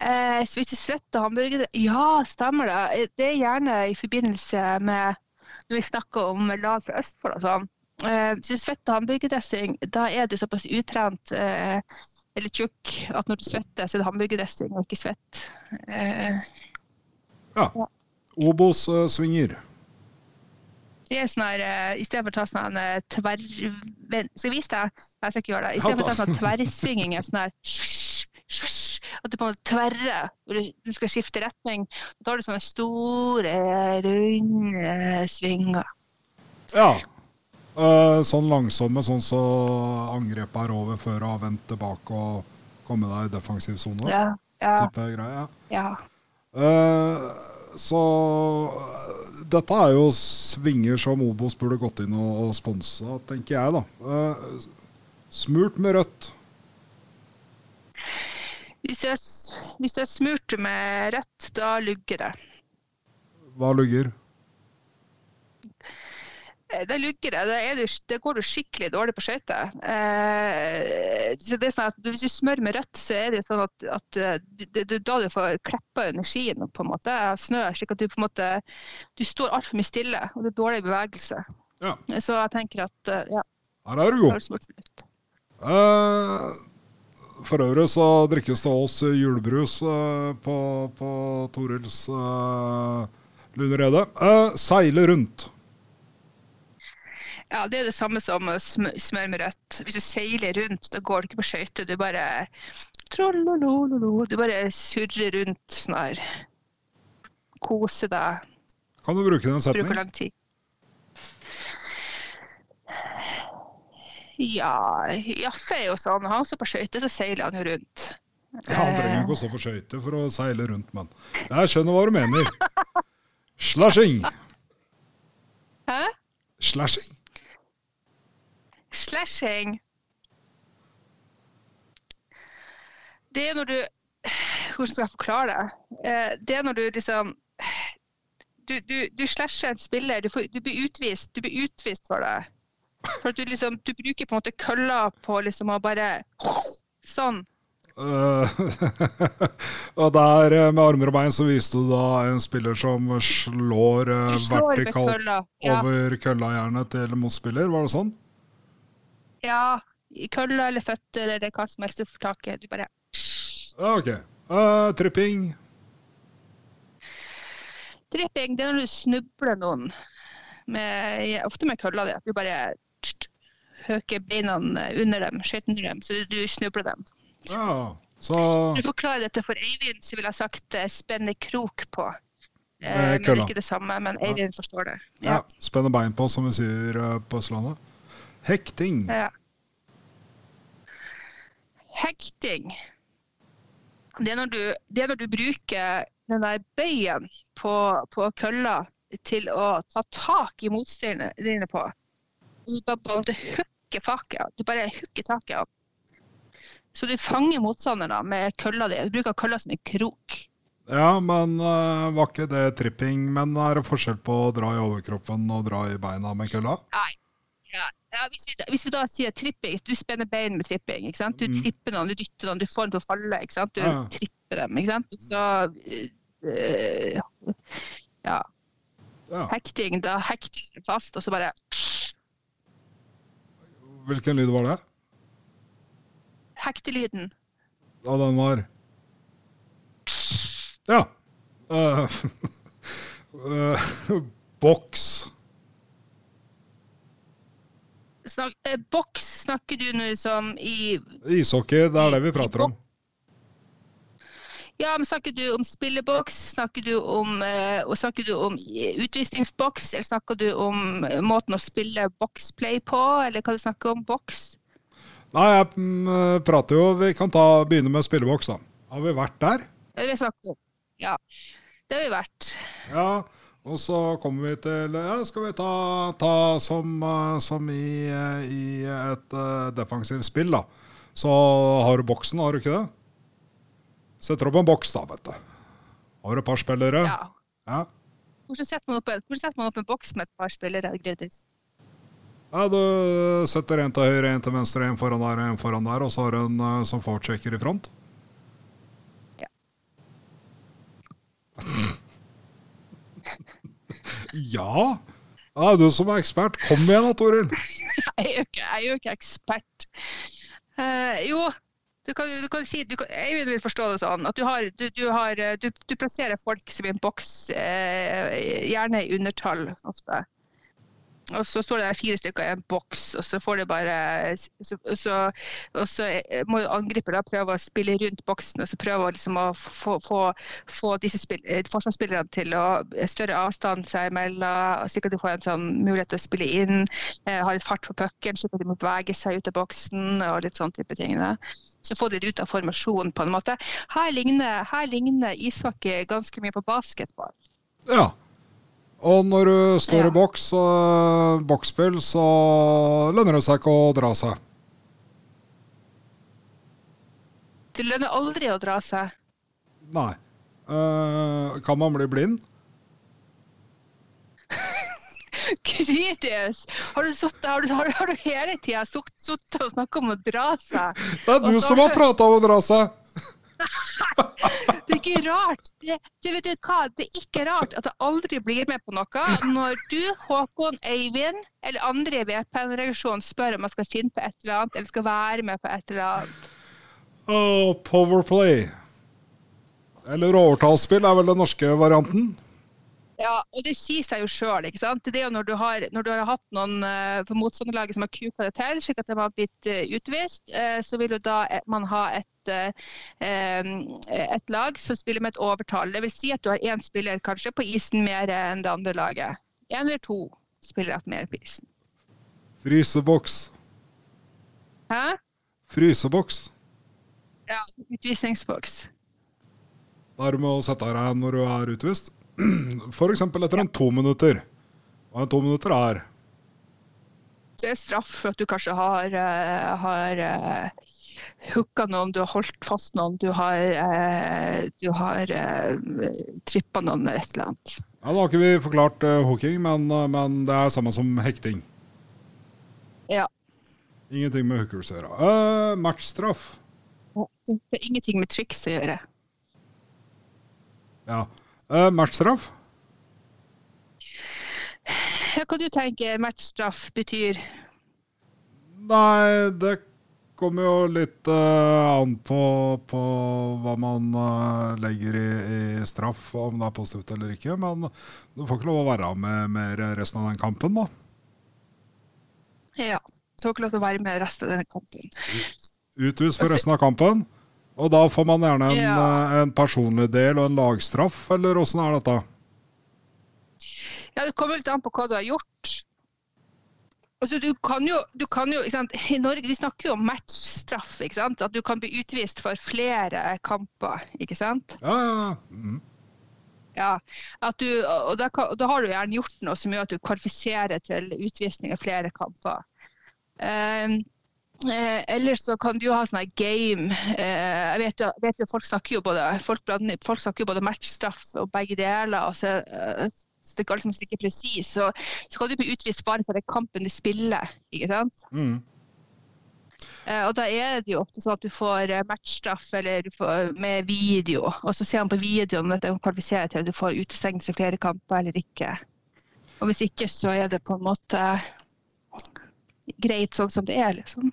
Eh, så hvis du svetter hamburger Ja, stemmer det. Eh, Det er gjerne i forbindelse med når vi snakker om lag fra Østfold og sånn. Eh, hvis du svetter hamburgerdressing, da er du såpass utrent eh, eller tjukk at når du svetter, så er det hamburgerdressing og ikke svett. Eh, Ja. Obos-svinger. det er sånn her, I stedet for å ta sånn tverr... Skal jeg vise deg? Nei, jeg skal ikke gjøre det. I stedet for å ta sånn tverrsvinging, er sånn her [laughs] at du på en måte tverrer du, du skal skifte retning. Da tar du sånne store, runde svinger. Ja. Eh, sånn langsomme, sånn så angrepet er over før du har vendt tilbake og komme deg i defensiv sone. Ja. Ja. Ja. Eh, så dette er jo svinger som Obos burde gått inn og, og sponsa, tenker jeg, da. Uh, smurt med rødt. Hvis jeg, hvis jeg smurte med rødt, da lugger det. Hva lugger? Eh, Det lugger det. Du, det går du skikkelig dårlig på skøyter. Eh, sånn hvis du smører med rødt, så er det sånn at, at du, det, det, da du får kleppa energien på en måte, av snø, slik at du på en måte du står altfor mye stille, og det er dårlig bevegelse. Ja. Så jeg tenker at eh, ja, Her er du god. du. Eh, for øvrig så drikkes det oss julebrus eh, på, på Torils uh, lunerede. Seile rundt. Ja, det er det samme som å smøre med rødt. Hvis du seiler rundt, da går du ikke på skøyter. Du bare. Du bare surrer rundt sånn her. Kose deg. Kan du bruke den setningen? Bruker lang tid. Ja, Jaffe er jo sånn. Han står på skøyter, så seiler han jo rundt. Ja, han trenger ikke å stå på skøyter for å seile rundt, men jeg skjønner hva du mener. [laughs] Slashing. Hæ? Slashing? Slashing. Det er når du Hvordan skal jeg forklare det? Eh, Det er når du liksom Du, du, du slasher en spiller. Du, får, du blir utvist. Du blir utvist for det. For at du liksom Du bruker på en måte kølla på liksom å bare Sånn. Eh, [laughs] og der eh, med armer og bein så viste du da en spiller som slår slår vertikalt. Ja. over kølla gjerne til motspiller, var det sånn? Ja. I kølla eller føtter eller hva som helst du får tak i. Du bare ok. Uh, tripping. Tripping, det er når du snubler noen, med, ofte med kølla di. Du bare høker beina under dem, skøyter under dem, så du snubler dem. Ja, så Du forklarer forklare dette for Eivind, så ville jeg sagt eh, spenne krok på. Eh, Med men det kølla. er ikke det samme, men Eivind forstår det. ja, spenne bein på, som vi sier eh, på Østlandet. Hekting. Ja. Hekting. Det er, du, det er når du bruker den der bøyen på, på kølla til å ta tak i motstanderne dine på. Du bare, bare hooker faket. Du bare hooker tak i. Så du fanger motstanderne med kølla di. Du bruker kølla som en krok. Ja, men uh, var ikke det tripping? Men er det forskjell på å dra i overkroppen og dra i beina med kølla? Nei. Ja. Ja, hvis, vi, hvis vi da sier tripping, du spenner bein med tripping. Ikke sant? Du Mm. tripper noen, du dytter noen, du får dem til å falle. Ikke sant? Du Ja. tripper dem. Ikke sant? Så øh, ja. Ja. Hekting, da hekter du fast, og så bare Hvilken lyd var det? Hektelyden. Da den var Ja. Uh, uh, [laughs] boks. Snak, eh, boks snakker du nå som i Ishockey, det er det vi prater om. Ja, men snakker du om spilleboks? Snakker du om, eh, snakker du om eh, utvisningsboks? Eller snakker du om eh, måten å spille boxplay på? Eller hva du snakker om? Boks? Nei, jeg mm, prater jo Vi kan ta, begynne med spilleboks, da. Har vi vært der? Det har vi om. Ja, det har vi vært. Ja. Og så kommer vi til Ja, skal vi ta, ta som, eh, som i, eh, i et eh, defensivt spill, da. Så har du boksen, har du ikke det? Setter opp en boks, da, vet du. Har du et par spillere? Ja. Ja. Hvordan setter man opp, setter man opp en boks med et par spillere? Gredis? Ja, Du setter en til høyre, en til venstre, en foran der og en foran der, og så har du en som fortsjekker i front. Ja. [laughs] ja! Ja, du som er ekspert. Kom igjen da, Toril. [laughs] Jeg er jo ikke, er jo ikke ekspert. Uh, jo, du kan, du kan si du kan, jeg vil forstå det sånn at du, har, har, eh, du plasserer folk som i en boks, uh, gjerne i undertall ofte. Og så står det der fire stykker i en boks, og så får de bare så, så, Og så må jo angriper da prøve å spille rundt boksen og så prøve liksom å få, få, få disse eh, forsvarsspillerne til å større avstand seg imellom, slik at de får en sånn mulighet til å spille inn, eh, ha litt fart på pucken, slik at de må bevege seg ut av boksen og litt sånn type ting. Da. Så få det ut av formasjonen på en måte. Her ligner, her ligner ishockey ganske mye på basketball. Ja. Og når du står Ja. i boks og boksspill, så lønner det seg ikke å dra seg. Det lønner aldri å dra seg. Nei. Uh, kan man bli blind? [laughs] Krydius! Har du, suttet, har du, har du, har du hele tida sittet og snakka om å dra seg? Det er du så- som har prata om å dra seg! [laughs] Ikke rart. Det, det, vet du hva? det er ikke rart at jeg aldri blir med på noe når du, Håkon, Øyvind eller andre i VPN-reaksjonen spør om jeg skal finne på et eller annet, eller skal være med på et eller annet. Oh, Powerplay. Eller overtallsspill er vel den norske varianten. Ja, og det sier seg jo sjøl. Det er jo når du har, når du har hatt noen uh, på motstanderlaget som har kuka det til, slik at de har blitt uh, utvist, uh, så vil jo da eh, man ha et, et lag som spiller med et overtall. Det vil si at du har én spiller kanskje på isen mer enn det andre laget. Én eller to spillere mer på isen. Fryseboks. Hæ? Fryseboks. Ja, utvisningsboks. Der du å sette deg når du er utvist. [clears throat] F.eks. etter en to minutter. Hva en to minutter er Det er straff for at du kanskje har, uh, har uh, hooka noen, du har holdt fast noen, du har, du har uh, trippa noen eller et eller annet. Ja, da har ikke vi forklart uh, hooking, men, uh, men det er samme som hekting. Ja. Ingenting med hookers å gjøre. Uh, matchstraff. Det er ingenting med triks å gjøre. Ja. Uh, matchstraff. Hva du tenker matchstraff betyr? Nei, det kommer jo litt uh, an på, på hva man uh, legger i, i straff, om det er positivt eller ikke. Men du får ikke lov å være med mer resten av den kampen, da. Ja. Du får ikke lov til å være med resten av den kampen. Utvist for resten av kampen. Og da får man gjerne en, Ja. uh, en personlig del og en lagstraff, eller åssen er dette? Ja, Det kommer litt an på hva du har gjort. Altså, du kan jo, du kan jo ikke sant? I Norge vi snakker jo om matchstraff. ikke sant? At du kan bli utvist for flere kamper. ikke sant? Ja, ja, ja. Mm. Ja, du, og da, da har du gjerne gjort noe som gjør at du kvalifiserer til utvisning av flere kamper. Eh, eh, ellers så kan du jo ha sånn her game eh, jeg vet jo, vet jo Folk snakker jo både folk, blander- folk snakker jo både matchstraff og begge deler. og så, eh, så det er liksom ikke presis. Så, så kan du bli utvist bare for den kampen du spiller. ikke sant? Mm. Eh, Og da er det jo ofte sånn at du får eh, matchstraff eller du får med video, og så ser man på videoen om det kvalifiserer til at du får utestengelse flere kamper eller ikke. Og hvis ikke, så er det på en måte greit sånn som det er, liksom.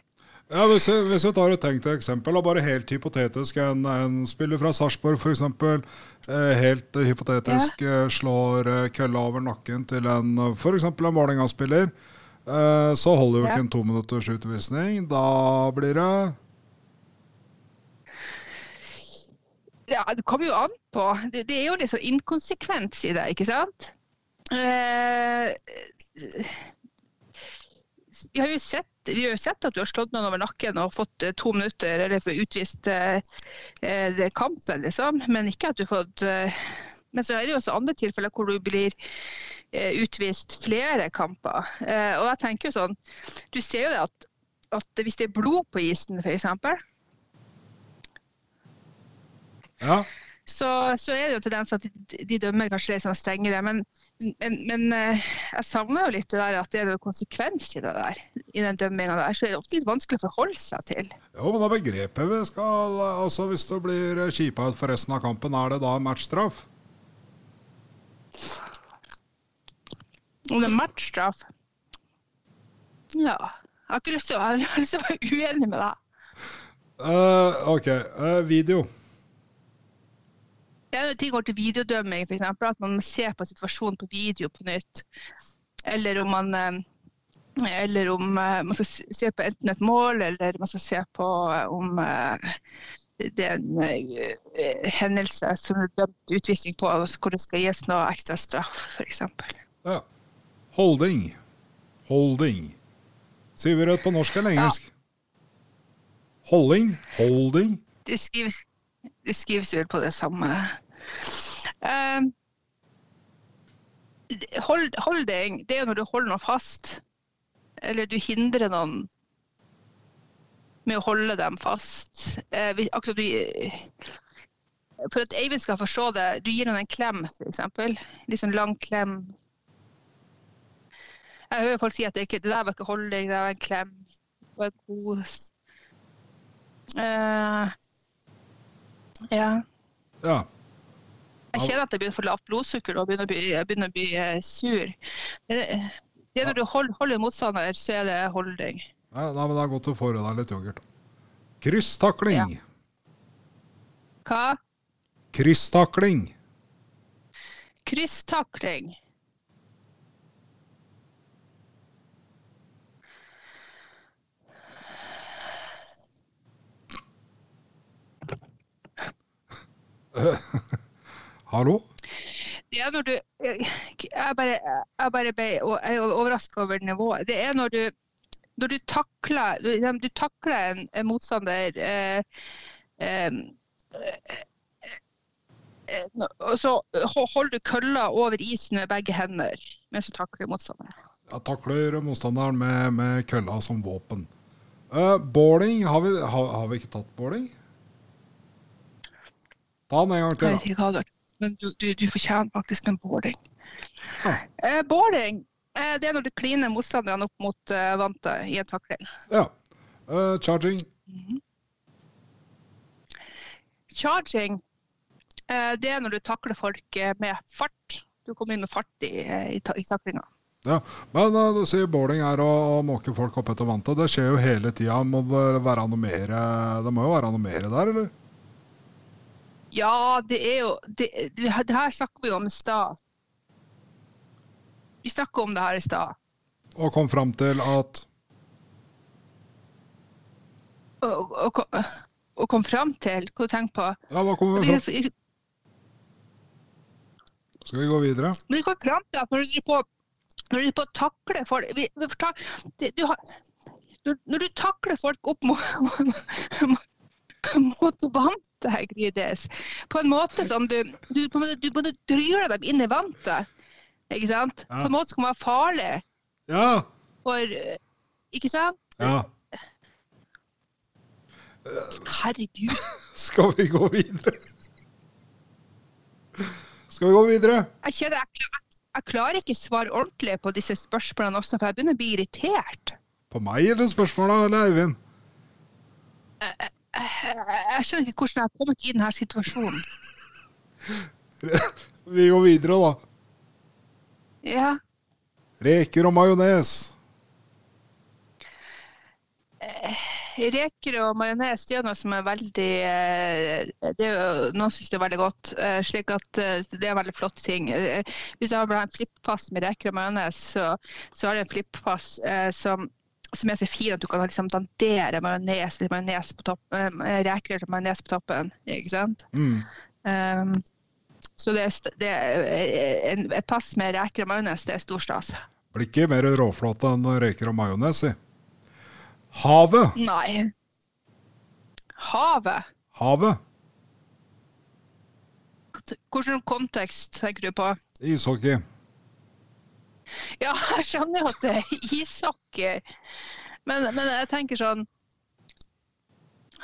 Ja, hvis, vi, hvis jeg tar et tenkt eksempel, og bare helt hypotetisk. En, en spiller fra Sarpsborg f.eks. Eh, helt eh, hypotetisk ja. slår eh, kølla over nakken til en eh, f.eks. en Vålerenga-spiller. Eh, så holder jo Ja. ikke en to minutters utvisning. Da blir det Ja, det kommer jo an på. Det, det er jo litt sånn inkonsekvens i det, ikke sant? Eh, vi har jo sett vi har jo sett at du har slått noen over nakken og fått eh, to minutter eller utvist eh, eh, kampen, liksom. Men ikke at du har fått eh, Men så er det jo også andre tilfeller hvor du blir eh, utvist flere kamper. Eh, og jeg tenker jo sånn Du ser jo det at, at hvis det er blod på isen, f.eks. Ja. så, så er det jo tendens at de, de dømmer kanskje litt sånn strengere. Men, men, men eh, jeg savner jo litt det der at det er noe konsekvens i det der. I den dømminga der. Så er det ofte litt vanskelig å forholde seg til. Jo, men er begrepet vi skal Altså, hvis du blir kjipa ut for resten av kampen, er det da matchstraff? Om det er matchstraff Ja. Jeg har ikke lyst til å, jeg har lyst til å være uenig med deg. Uh, OK. Uh, video. Det er ting går til videodømming, f.eks. At man ser på situasjonen på video på nytt. eller om man eh, eller om eh, man skal se på enten et mål, eller man skal se på eh, om det er en hendelse som er dømt utvisning på, hvor det skal gis noe ekstra straff, f.eks. Ja. Holding. Holding. Sier vi det på norsk eller engelsk? Holding? Holding? Det, skrives, det skrives vel på det samme. Eh, hold, holding, det er når du holder noe fast, eller du hindrer noen med å holde dem fast. Uh, hvis- akkurat du, for at Eivind skal forstå det, du gir noen en klem, f.eks. Litt sånn lang klem. Jeg hører folk si at det, ikke, det der var ikke holding, det var en klem. Det var en kos. Uh, ja. Ja. Jeg kjenner at jeg begynner å få lavt blodsukker og begynner å bli, begynner å bli eh, sur. Det, det er når du holder, holder motstander, så er det holding. ja da, men det er godt å få i deg litt yoghurt. Krysstakling. Hva? Krysstakling. Krysstakling. [laughs] Hallo? Det er når du Jeg, bare, jeg bare ble overraska over nivået. Det er når du når du takler, du, du takler en, en motstander eh, eh, eh, og så holder du kølla over isen med begge hender mens du takler motstanderen. Jeg takler motstanderen med, med kølla som våpen. Uh, bowling, har vi, har, har vi ikke tatt bowling? Ta den en gang til, da. Men du, du, du fortjener faktisk en boarding. Ja. Eh, boarding eh, det er når du kliner motstanderne opp mot eh, vantet i en takling. Ja. Uh, charging. Charging eh, det er når du takler folk eh, med fart. Du kommer inn med fart i, i, i taklinga. Ja. Men du sier bowling er å, å måke folk opp etter vantet. Det skjer jo hele tida. Må det være noe mer Det må jo være noe mer der, eller? Ja, det er jo Det, det her snakker vi om i stad. Vi snakka om det her i stad. Og kom fram til at Og, og, kom- og kom fram til Hva du tenker på? Ja, hva kommer vi fram Skal vi gå videre? Vi kom fram til at når du driver på, når du på takle folk vi, vi du har, når du takler folk opp mot, [laughs] [laughs] mot vantet, Grides, på en måte som du Du, måte, du både dryler dem inn i vantet, ikke sant? Ja. På en måte som kan være farlig Ja. for eh, Ikke sant? ja. Herregud. [laughs] Skal vi gå videre? Skal vi gå videre? Jeg kjenner jeg, jeg klarer ikke svare ordentlig på disse spørsmålene også, for jeg begynner å bli irritert. På meg eller spørsmåla, eller Eivind? Jeg, skjønner ikke hvordan jeg har kommet i denne situasjonen. [laughs] Vi går videre, da. Ja. Reker og majones. Reker og majones det er noe som er veldig eh, det er Noen syns det er veldig godt, eh, slik at eh, det er veldig flott ting. Eh, Hvis jeg har en flippass med reker og majones, så, så har jeg en flippass eh, som, som er så fin at du kan liksom dandere majones, litt majones på toppen, eh, reker til majones på toppen. Ikke sant? Mm. Um, så det er, det er eh, et pass med reker og majones, det er stor stas. Blir ikke mer råflåte enn reker og majones, i. Havet. Nei. Havet? Havet. Hvilken kontekst tenker du på? Ishockey. Ja, jeg skjønner jo at det er ishockey, men, men jeg tenker sånn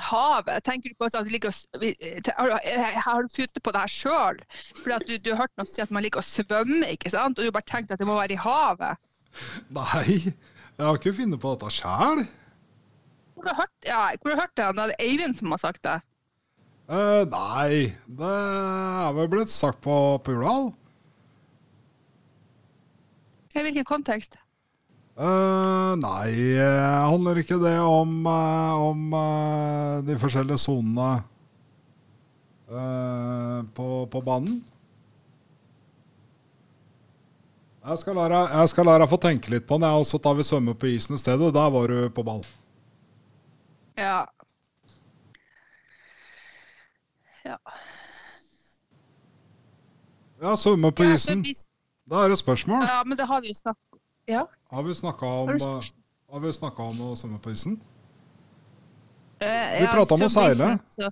Havet, tenker du på at du vi- te- Har du, har du funnet på det her sjøl? Fordi du, du har hørt noen si at man liker å svømme, ikke sant? Og du har bare tenkt at det må være i havet. Nei, jeg har ikke funnet på dette sjæl. Hvor har du hørt, ja, hvor har du hørt det? Det er Eivind som har sagt det. Uh, nei, det er vel blitt sagt på Pural. I hvilken kontekst? Uh, nei, eh, handler ikke det om, eh, om de forskjellige sonene uh, på, på banen? Jeg skal, la deg, jeg skal la deg få tenke litt på den, jeg, og så tar vi svømme på isen i stedet. Der var du på ball. Ja. Ja. Ja, svømme på isen. vi- Da er det spørsmål. ja, men det har vi jo snakket Ja. Har vi snakka om, Har eh, har vi om å svømme på isen? Eh, Vi ja, pratet om å seile. så-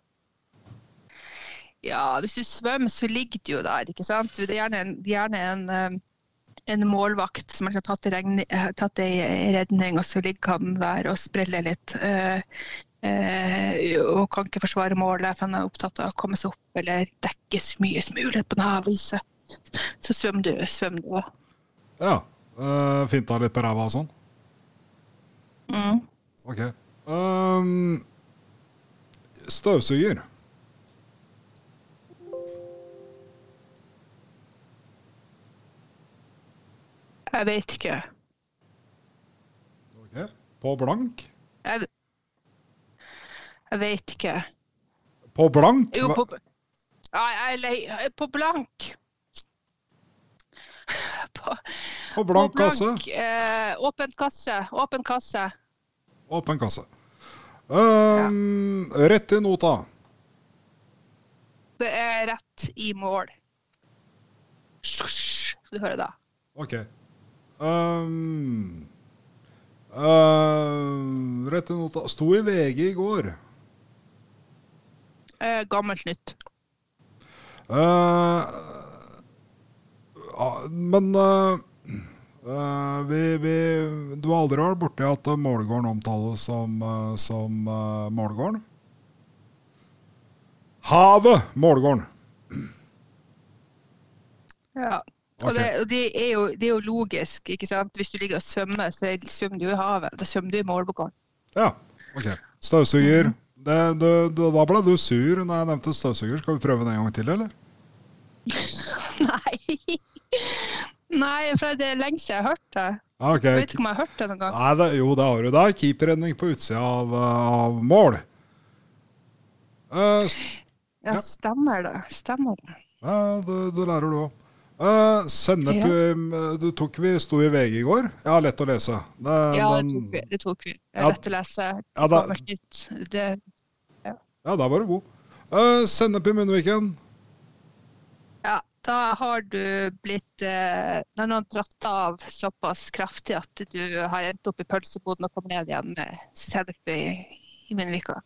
Ja, hvis du svømmer, så ligger du jo der, ikke sant? Det er gjerne en, gjerne en, eh, en målvakt som har tatt, ei redning, og så ligger han der og spreller litt. Uh, eh, og kan ikke forsvare målet, for han er opptatt av å komme seg opp eller dekke så mye som mulig på denne viset. Så svøm du, Svøm du. Ja. Uh, Finta litt på ræva og sånn? Mm. Ok. Um, støvsuger. Jeg vet ikke. Ok. På blank? Jeg, jeg vet ikke. På blank? Jo, på, ja, jeg er. På blank. [laughs] På, blank på kasse? Eh, åpen kasse. Åpen kasse. Åpen kasse. Um, Rett i nota. Det er rett i mål. Du hører da. Ok. Um, uh, rett i nota. Sto i VG i går. Eh, gammelt nytt. Uh, ja, men uh, vi, vi, Du har aldri vært borti at Målgården omtales som, uh, som uh, Målgården? Havet Målgården. Ja. Og, det, og det, er jo, det er jo logisk. ikke sant? Hvis du ligger og svømmer, så svømmer du i havet. Da svømmer du i Målgården. Ja, ok. Støvsuger. Det, det, det, da ble du sur når jeg nevnte støvsuger. Skal vi prøve den en gang til, eller? [laughs] Nei. Nei, for det er lenge siden jeg har hørt det. Okay. Jeg vet ikke om jeg har hørt det noen gang. Nei, det, jo, det har du. Det er keeperredning på utsida av, uh, av mål. Uh, Ja, stemmer det. Stemmer det. Ja, det, det lærer du òg. Uh, sennep Ja. Du tok vi sto i VG i går. Ja, lett å lese. Det, Ja, det tok vi. Det tok vi. Ja. Lett å lese. Ja, da-. Det, ja, der var du god. Uh, sennep i munnviken. Da har du blitt eh, Når noen dratt av såpass kraftig at du har endt opp i pølseboden og kommet ned igjen med selfie i, i munnvika.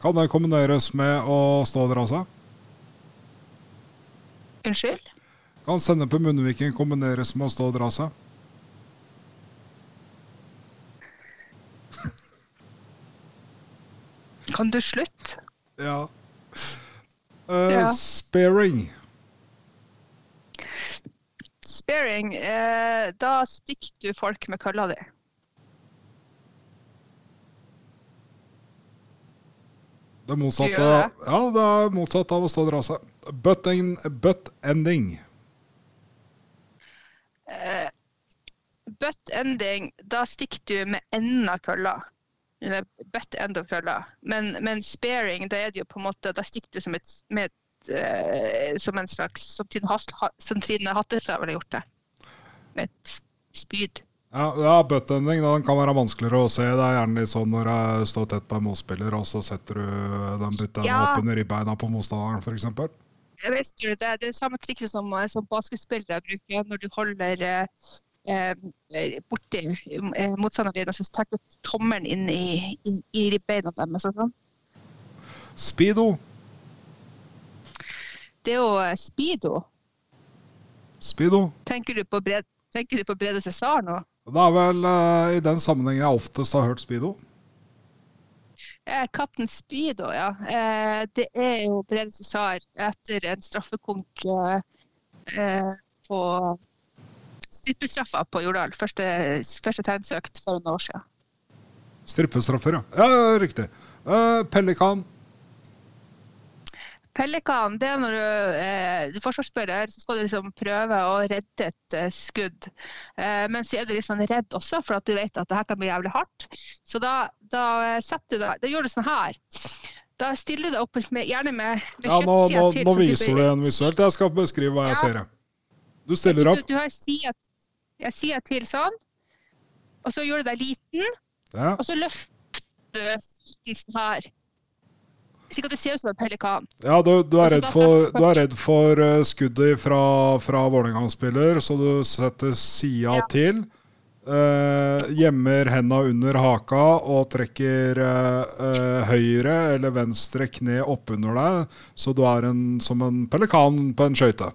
Kan det kombineres med å stå og dra seg? Unnskyld? Kan sende på munnviken kombineres med å stå og dra seg? Kan du slutte? Ja. Uh, Ja. Sparing. Sparing, eh, da stikker du folk med kølla di. Det er motsatt, det? ja, det er motsatt av å stå og dra seg. Butt, en, butt ending. Butt ending, da stikker du med enden av kølla. Eller Butt end of kølla. Men, men sparing, da er det jo på en måte Da stikker du som, et, med et, eh, som en slags Som Trine, Trine Hattestad ville gjort det. Med et spyd. Ja, ja buttending den kan være vanskeligere å se. Det er gjerne litt sånn når jeg står tett på en motspiller, og så setter du den butten Ja. opp under ribbeina på motstanderen, f.eks. Vet jo, det, er det samme trikset som, som basketspillere bruker når du holder eh, eh, borti eh, motstanderen din, og så tar du tommelen inn i, i, i ribbeina deres. Sånn. Speedo. Det er jo eh, speedo. Speedo. Tenker du på, bred, tenker du på Brede Cæsar nå? Det er vel uh, i den sammenhengen jeg oftest har hørt speedo. Eh, Kaptein Speedo, ja. Eh, det er jo Brede Cæsar etter en straffekonk på strippestraffa på Jordal. Første, første tegnsøkt for noen år siden. Strippestraffer, ja. Ja, riktig. Eh, pelikan. Pelikan, det er når du, eh, du er forsvarsspiller, så skal du liksom prøve å redde et eh, skudd. Eh, men så er du sånn redd også, for at du vet at det her kan bli jævlig hardt. Så da, da, eh, setter du deg, da gjør du sånn her. Da stiller du deg opp med, gjerne med, med Ja, nå, nå, til. nå viser du en visuelt. Jeg skal beskrive hva jeg Ja. ser. Du stiller deg opp. du har sida jeg sier til sånn, og så gjør du deg liten, Ja. og så løfter du fisen her. Slik at du ser ut som en pelikan. Ja, du, du, er Altså, redd for, du er redd for skuddet fra, fra Vålerenga-spiller, så du setter sida Ja. til. eh, gjemmer henda under haka og trekker eh, eh, høyre eller venstre kne oppunder deg, så du er en, som en pelikan på en skøyte.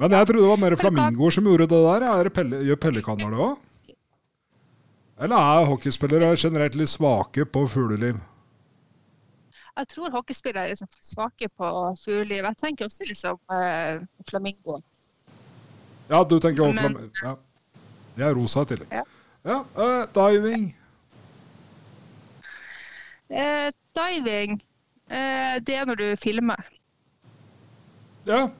Men jeg trodde det var mer flamingoer som gjorde det der. Er det pelle, gjør pelikaner det òg? Eller er hockeyspillere generelt litt svake på fugleliv? Jeg tror hockeyspillere er liksom svake på fugleliv. Jeg tenker også liksom eh, flamingo. Ja, du tenker også flamingo. Ja. Det er rosa i tillegg. Ja. Ja, uh, diving. Uh, diving, uh, det er når du filmer. Ja,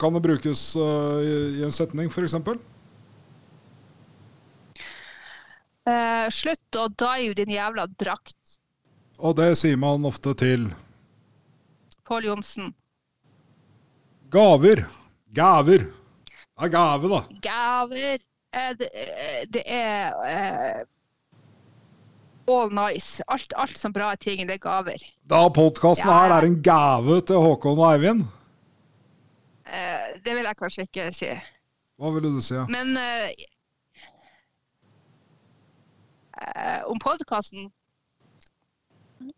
kan det brukes i, i en setning, f.eks.? Uh, slutt å dive din jævla drakt, Og det sier man ofte til Pål Johnsen. gaver. Gaver. Det er gave, da. Gaver. Eh, det, eh, det er eh, all nice. Alt, alt som bra ting, det er gaver. Da podkasten Ja. her er en gave til Håkon og Eivind. Det vil jeg kanskje ikke si. Hva ville du si? Men eh, om podkasten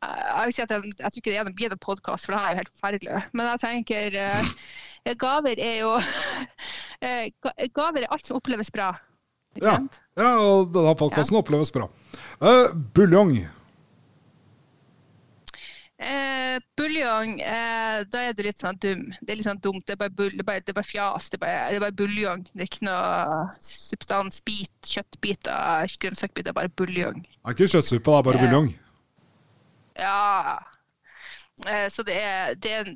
Jeg vil si jeg, jeg tror ikke det er noen blir en podkast, for det her er jo helt forferdelig. Men jeg tenker uh, gaver er jo [laughs] uh, Gaver er alt som oppleves bra. Ja, ja og denne podkasten oppleves bra. Uh, buljong. Eh, buljong, eh, da er du litt sånn dum. Det er litt sånn dumt. Det er bare, bull, det er bare, det er bare fjas. Det er bare, det er bare buljong. Det er ikke noe substans, bit, kjøttbiter, grønnsakbiter. Bare buljong. Det er ikke kjøttsuppe, det er bare Ja. buljong. Ja. Eh, så det er, det er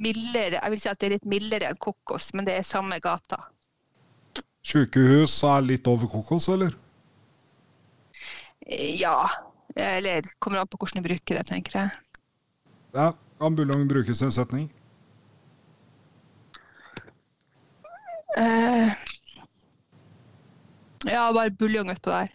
mildere Jeg vil si at det er litt mildere enn kokos, men det er samme gata. Sykehus er litt over kokos, eller? Eh, Ja. Eller kommer an på hvordan du bruker det, tenker jeg. Ja, Kan buljong brukes i en setning? Uh, ja, bare buljong utpå der.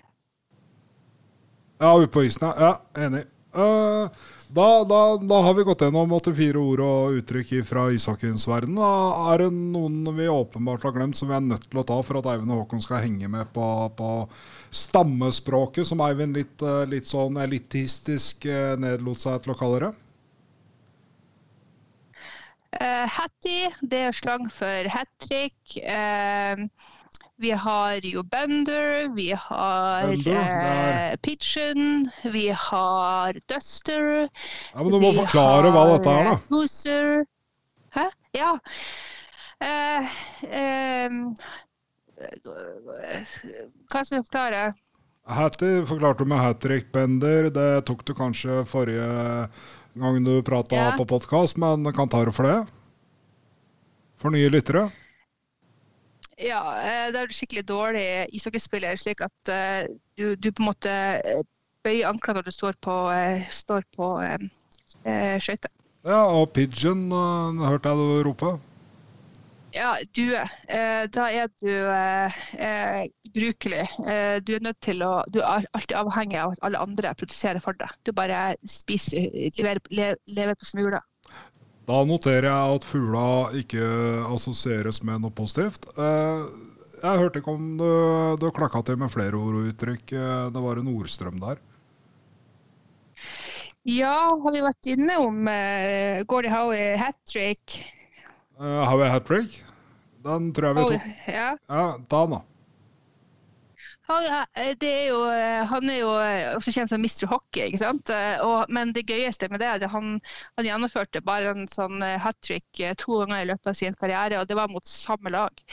Ja, utpå isen, ja. ja enig. Eh, da, da, da har vi gått gjennom 84 ord og uttrykk fra ishockeyens verden. Da er det noen vi åpenbart har glemt som vi er nødt til å ta for at Eivind og Håkon skal henge med på, på stammespråket, som Eivind litt, eh, litt sånn elitistisk eh, nedlot seg til å kalle det? Hattie, det er slang for hat trick. Vi har jo Bender, vi har Bender, eh, Pigeon, vi har Duster. Ja, men Du må forklare hva dette er, da. eh, Hæ? Ja. Eh, ehm, hva skal jeg forklare? Hattie forklarte du med hat trick bender. Det tok du kanskje forrige gang du prata Ja. på podkast, men kan ta det for det? For nye lyttere? Ja, det da er du skikkelig dårlig ishockeyspiller, slik at eh, du, du på en måte eh, bøyer anklene når du står på, eh, står på eh, eh, skøyter. Ja, og pigeon hørte jeg du rope. Ja, due. Eh, da er du eh, eh, ubrukelig. Eh, du er nødt til å Du er alltid avhengig av at alle andre produserer for deg. Du bare spiser, lever, lever på smuler. Da noterer jeg at fugla ikke assosieres med noe positivt. Eh, jeg hørte ikke om du, du klakka til med flere ord og uttrykk. Eh, Det var en ordstrøm der. Ja, har vi vært inne om uh, Gordie Howie hat trick? Uh, Howie hat trick? Den tror jeg vi tok. ja. Ja, ta den, da. Han, eh, det er jo, eh, han er jo eh, også kjent som Mr. Hockey, ikke sant? Eh, Og, men det gøyeste med det er at han, han gjennomførte bare en sånn hat trick to ganger i løpet av sin karriere, og det var mot samme lag.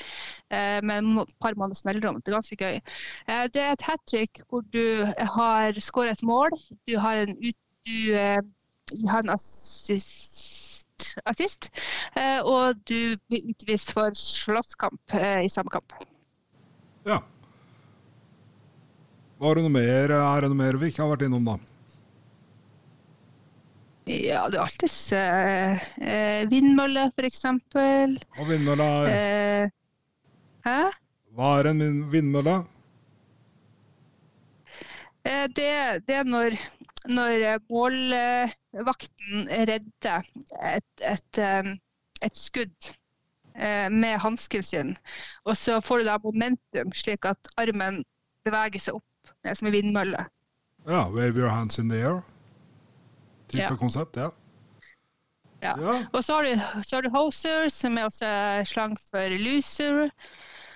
eh, Med et par måneders mellomrom. Det er ganske gøy. Eh, Det er et hat trick hvor du har skåret et mål, du har en, ut, du, eh, har en assist, artist, eh, og du blir utvist for slåsskamp eh, i samme kamp. Ja. Var det noe mer, er det noe mer vi ikke har vært innom, da? Ja, det er alltids eh, eh, vindmølle, for eksempel. Og vindmølla er Eh, Hæ? Hva er en vindmølle? Eh, Det, det er når, når eh, målvakten redder et, et, eh, et skudd med hansken sin, og så får du da momentum slik at armen beveger seg opp, det er som en vindmølle. Ja, wave your hands in the air. Type Ja. konsept, ja. Ja. ja. Og så har du, så har du hoser, som er også slang for loser.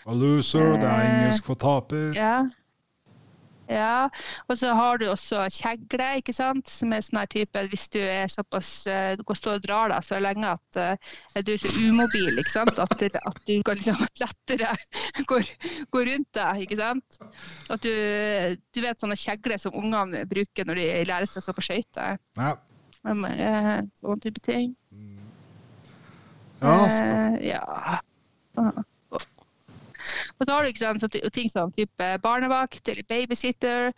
Og loser, det er Eh, engelsk for taper. Ja. Ja. Og så har du også kjegle, ikke sant? som er sånn her type hvis du er såpass Du kan stå og dra deg så lenge at uh, du er så umobil, ikke sant? At, at du kan liksom [laughs] lettere gå, gå rundt deg, ikke sant? At du, du vet sånne kjegler som ungene bruker når de lærer seg å stå på skøyter. Ja. Eh, type ting. Ja, skal, Eh, ja. Og da har du ikke sant, så, ting som type barnevakt eller babysitter.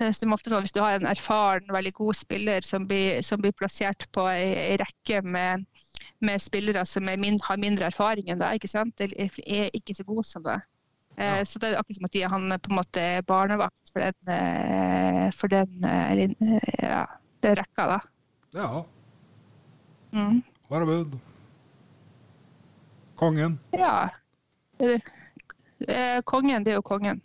eh, Som ofte sånn, Hvis du har en erfaren, veldig god spiller som blir, som blir plassert på ei, rekke med, med spillere som er min, har mindre erfaring enn deg, ikke sant? eller er ikke så gode som deg. Ja. Så det er akkurat som at de, han er på en måte er barnevakt for den, eh, for den eh, eller, eh, ja, den rekka. da. ja. Mm. Hva er bud? Kongen. Ja. Eh, kongen, det er jo kongen.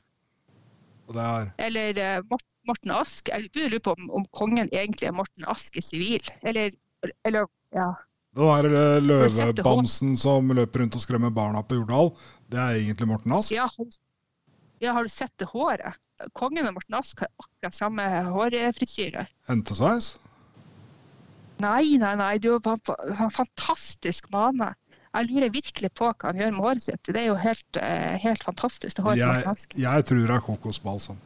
Er Eller eh, Morten Ask. Jeg lurer på om, om kongen egentlig er Morten Ask i sivil. Eller, eller ja. Den der du sett det, løvebamsen som løper rundt og skremmer barna på Jordal, det er egentlig Morten Ask. Ja, ja, har du sett det håret? Kongen og Morten Ask har akkurat samme hårfrisyre. Hentesveis. Nei, nei, nei, du har en fa- fantastisk mane. Jeg lurer virkelig på hva han gjør med håret sitt. Det er jo helt, eh, helt fantastisk. det Jeg, jeg tror det er kokosbalsam.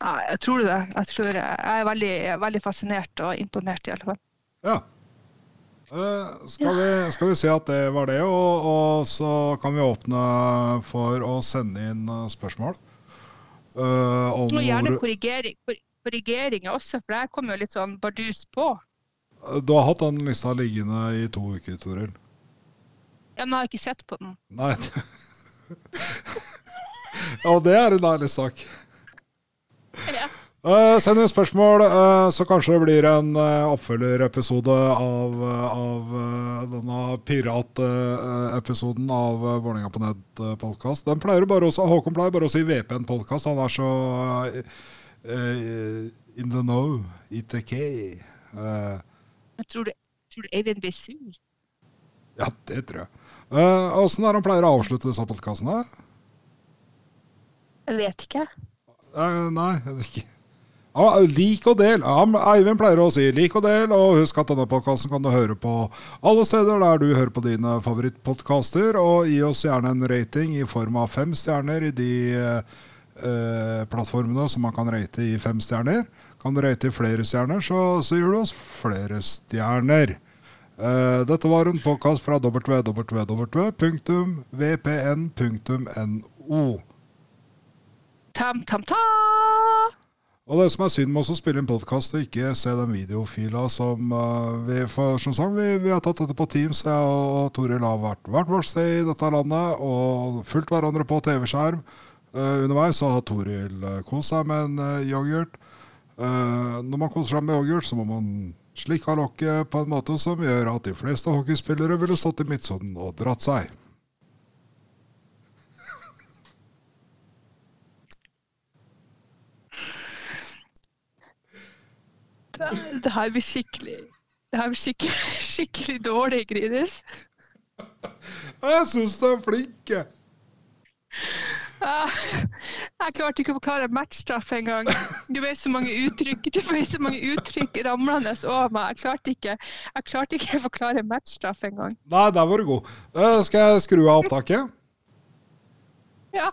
Nei, jeg tror det. Jeg, tror det. jeg er veldig, veldig fascinert og imponert, i alle fall. Ja. Eh, skal, vi, skal vi si at det var det, og, og så kan vi åpne for å sende inn eh, spørsmål. Uh, om Må gjerne korrigere, korrigering, korrigeringer også, for jeg kom jo litt sånn bardus på. Du har hatt den lista liggende i to uker, Toril. Ja, men jeg har ikke sett på den. Nei. ja, det er en ærlig sak. Ja. Uh, send inn spørsmål, uh, så kanskje det blir en uh, oppfølgerepisode av, av denne piratepisoden av uh, Vålerenga på nett-podkast. Den pleier bare også, Håkon pleier bare å si VPN-podkast. Han er så in the know. ITK. Eh, Jeg tror, du, tror du Eivind blir sur? ja, det tror jeg. Åssen uh, er han pleier å avslutte disse podkastene? Jeg vet ikke. Uh, nei, jeg vet ikke Ah, Lik og del. Ah, Eivind pleier å si lik og del, og husk at denne podkasten kan du høre på alle steder der du hører på dine favorittpodkaster. Og gi oss gjerne en rating i form av fem stjerner i de eh, plattformene som man kan rate i fem stjerner. Kan du rate flere stjerner, så, så gir du oss flere stjerner. Uh, dette var en påkast fra www.vpn.no. Tam, tam, ta! Og det som er synd med oss å spille inn podkast og ikke se den videofila som uh, vi for, som sagt, vi, vi har tatt dette på Teams, jeg og Toril har vært hvert vårt sted i dette landet og fulgt hverandre på TV-skjerm. Uh, underveis så har Toril kost seg med en yoghurt. Uh, når man koser seg med yoghurt, så må man slikke av lokket på en måte som gjør at de fleste hockeyspillere ville stått i midtsonen og dratt seg. Det, det her blir skikkelig Det her blir skikkelig, [laughs] skikkelig dårlig, Grinis. Jeg syns du er flink! jeg. Ah, Jeg klarte ikke å forklare matchstraff engang. Du vet så mange uttrykk Du vet så mange uttrykk ramlende over meg. Jeg klarte ikke, jeg klarte ikke å forklare matchstraff engang. Nei, der var du god. Uh, skal jeg skru av opptaket? Ja.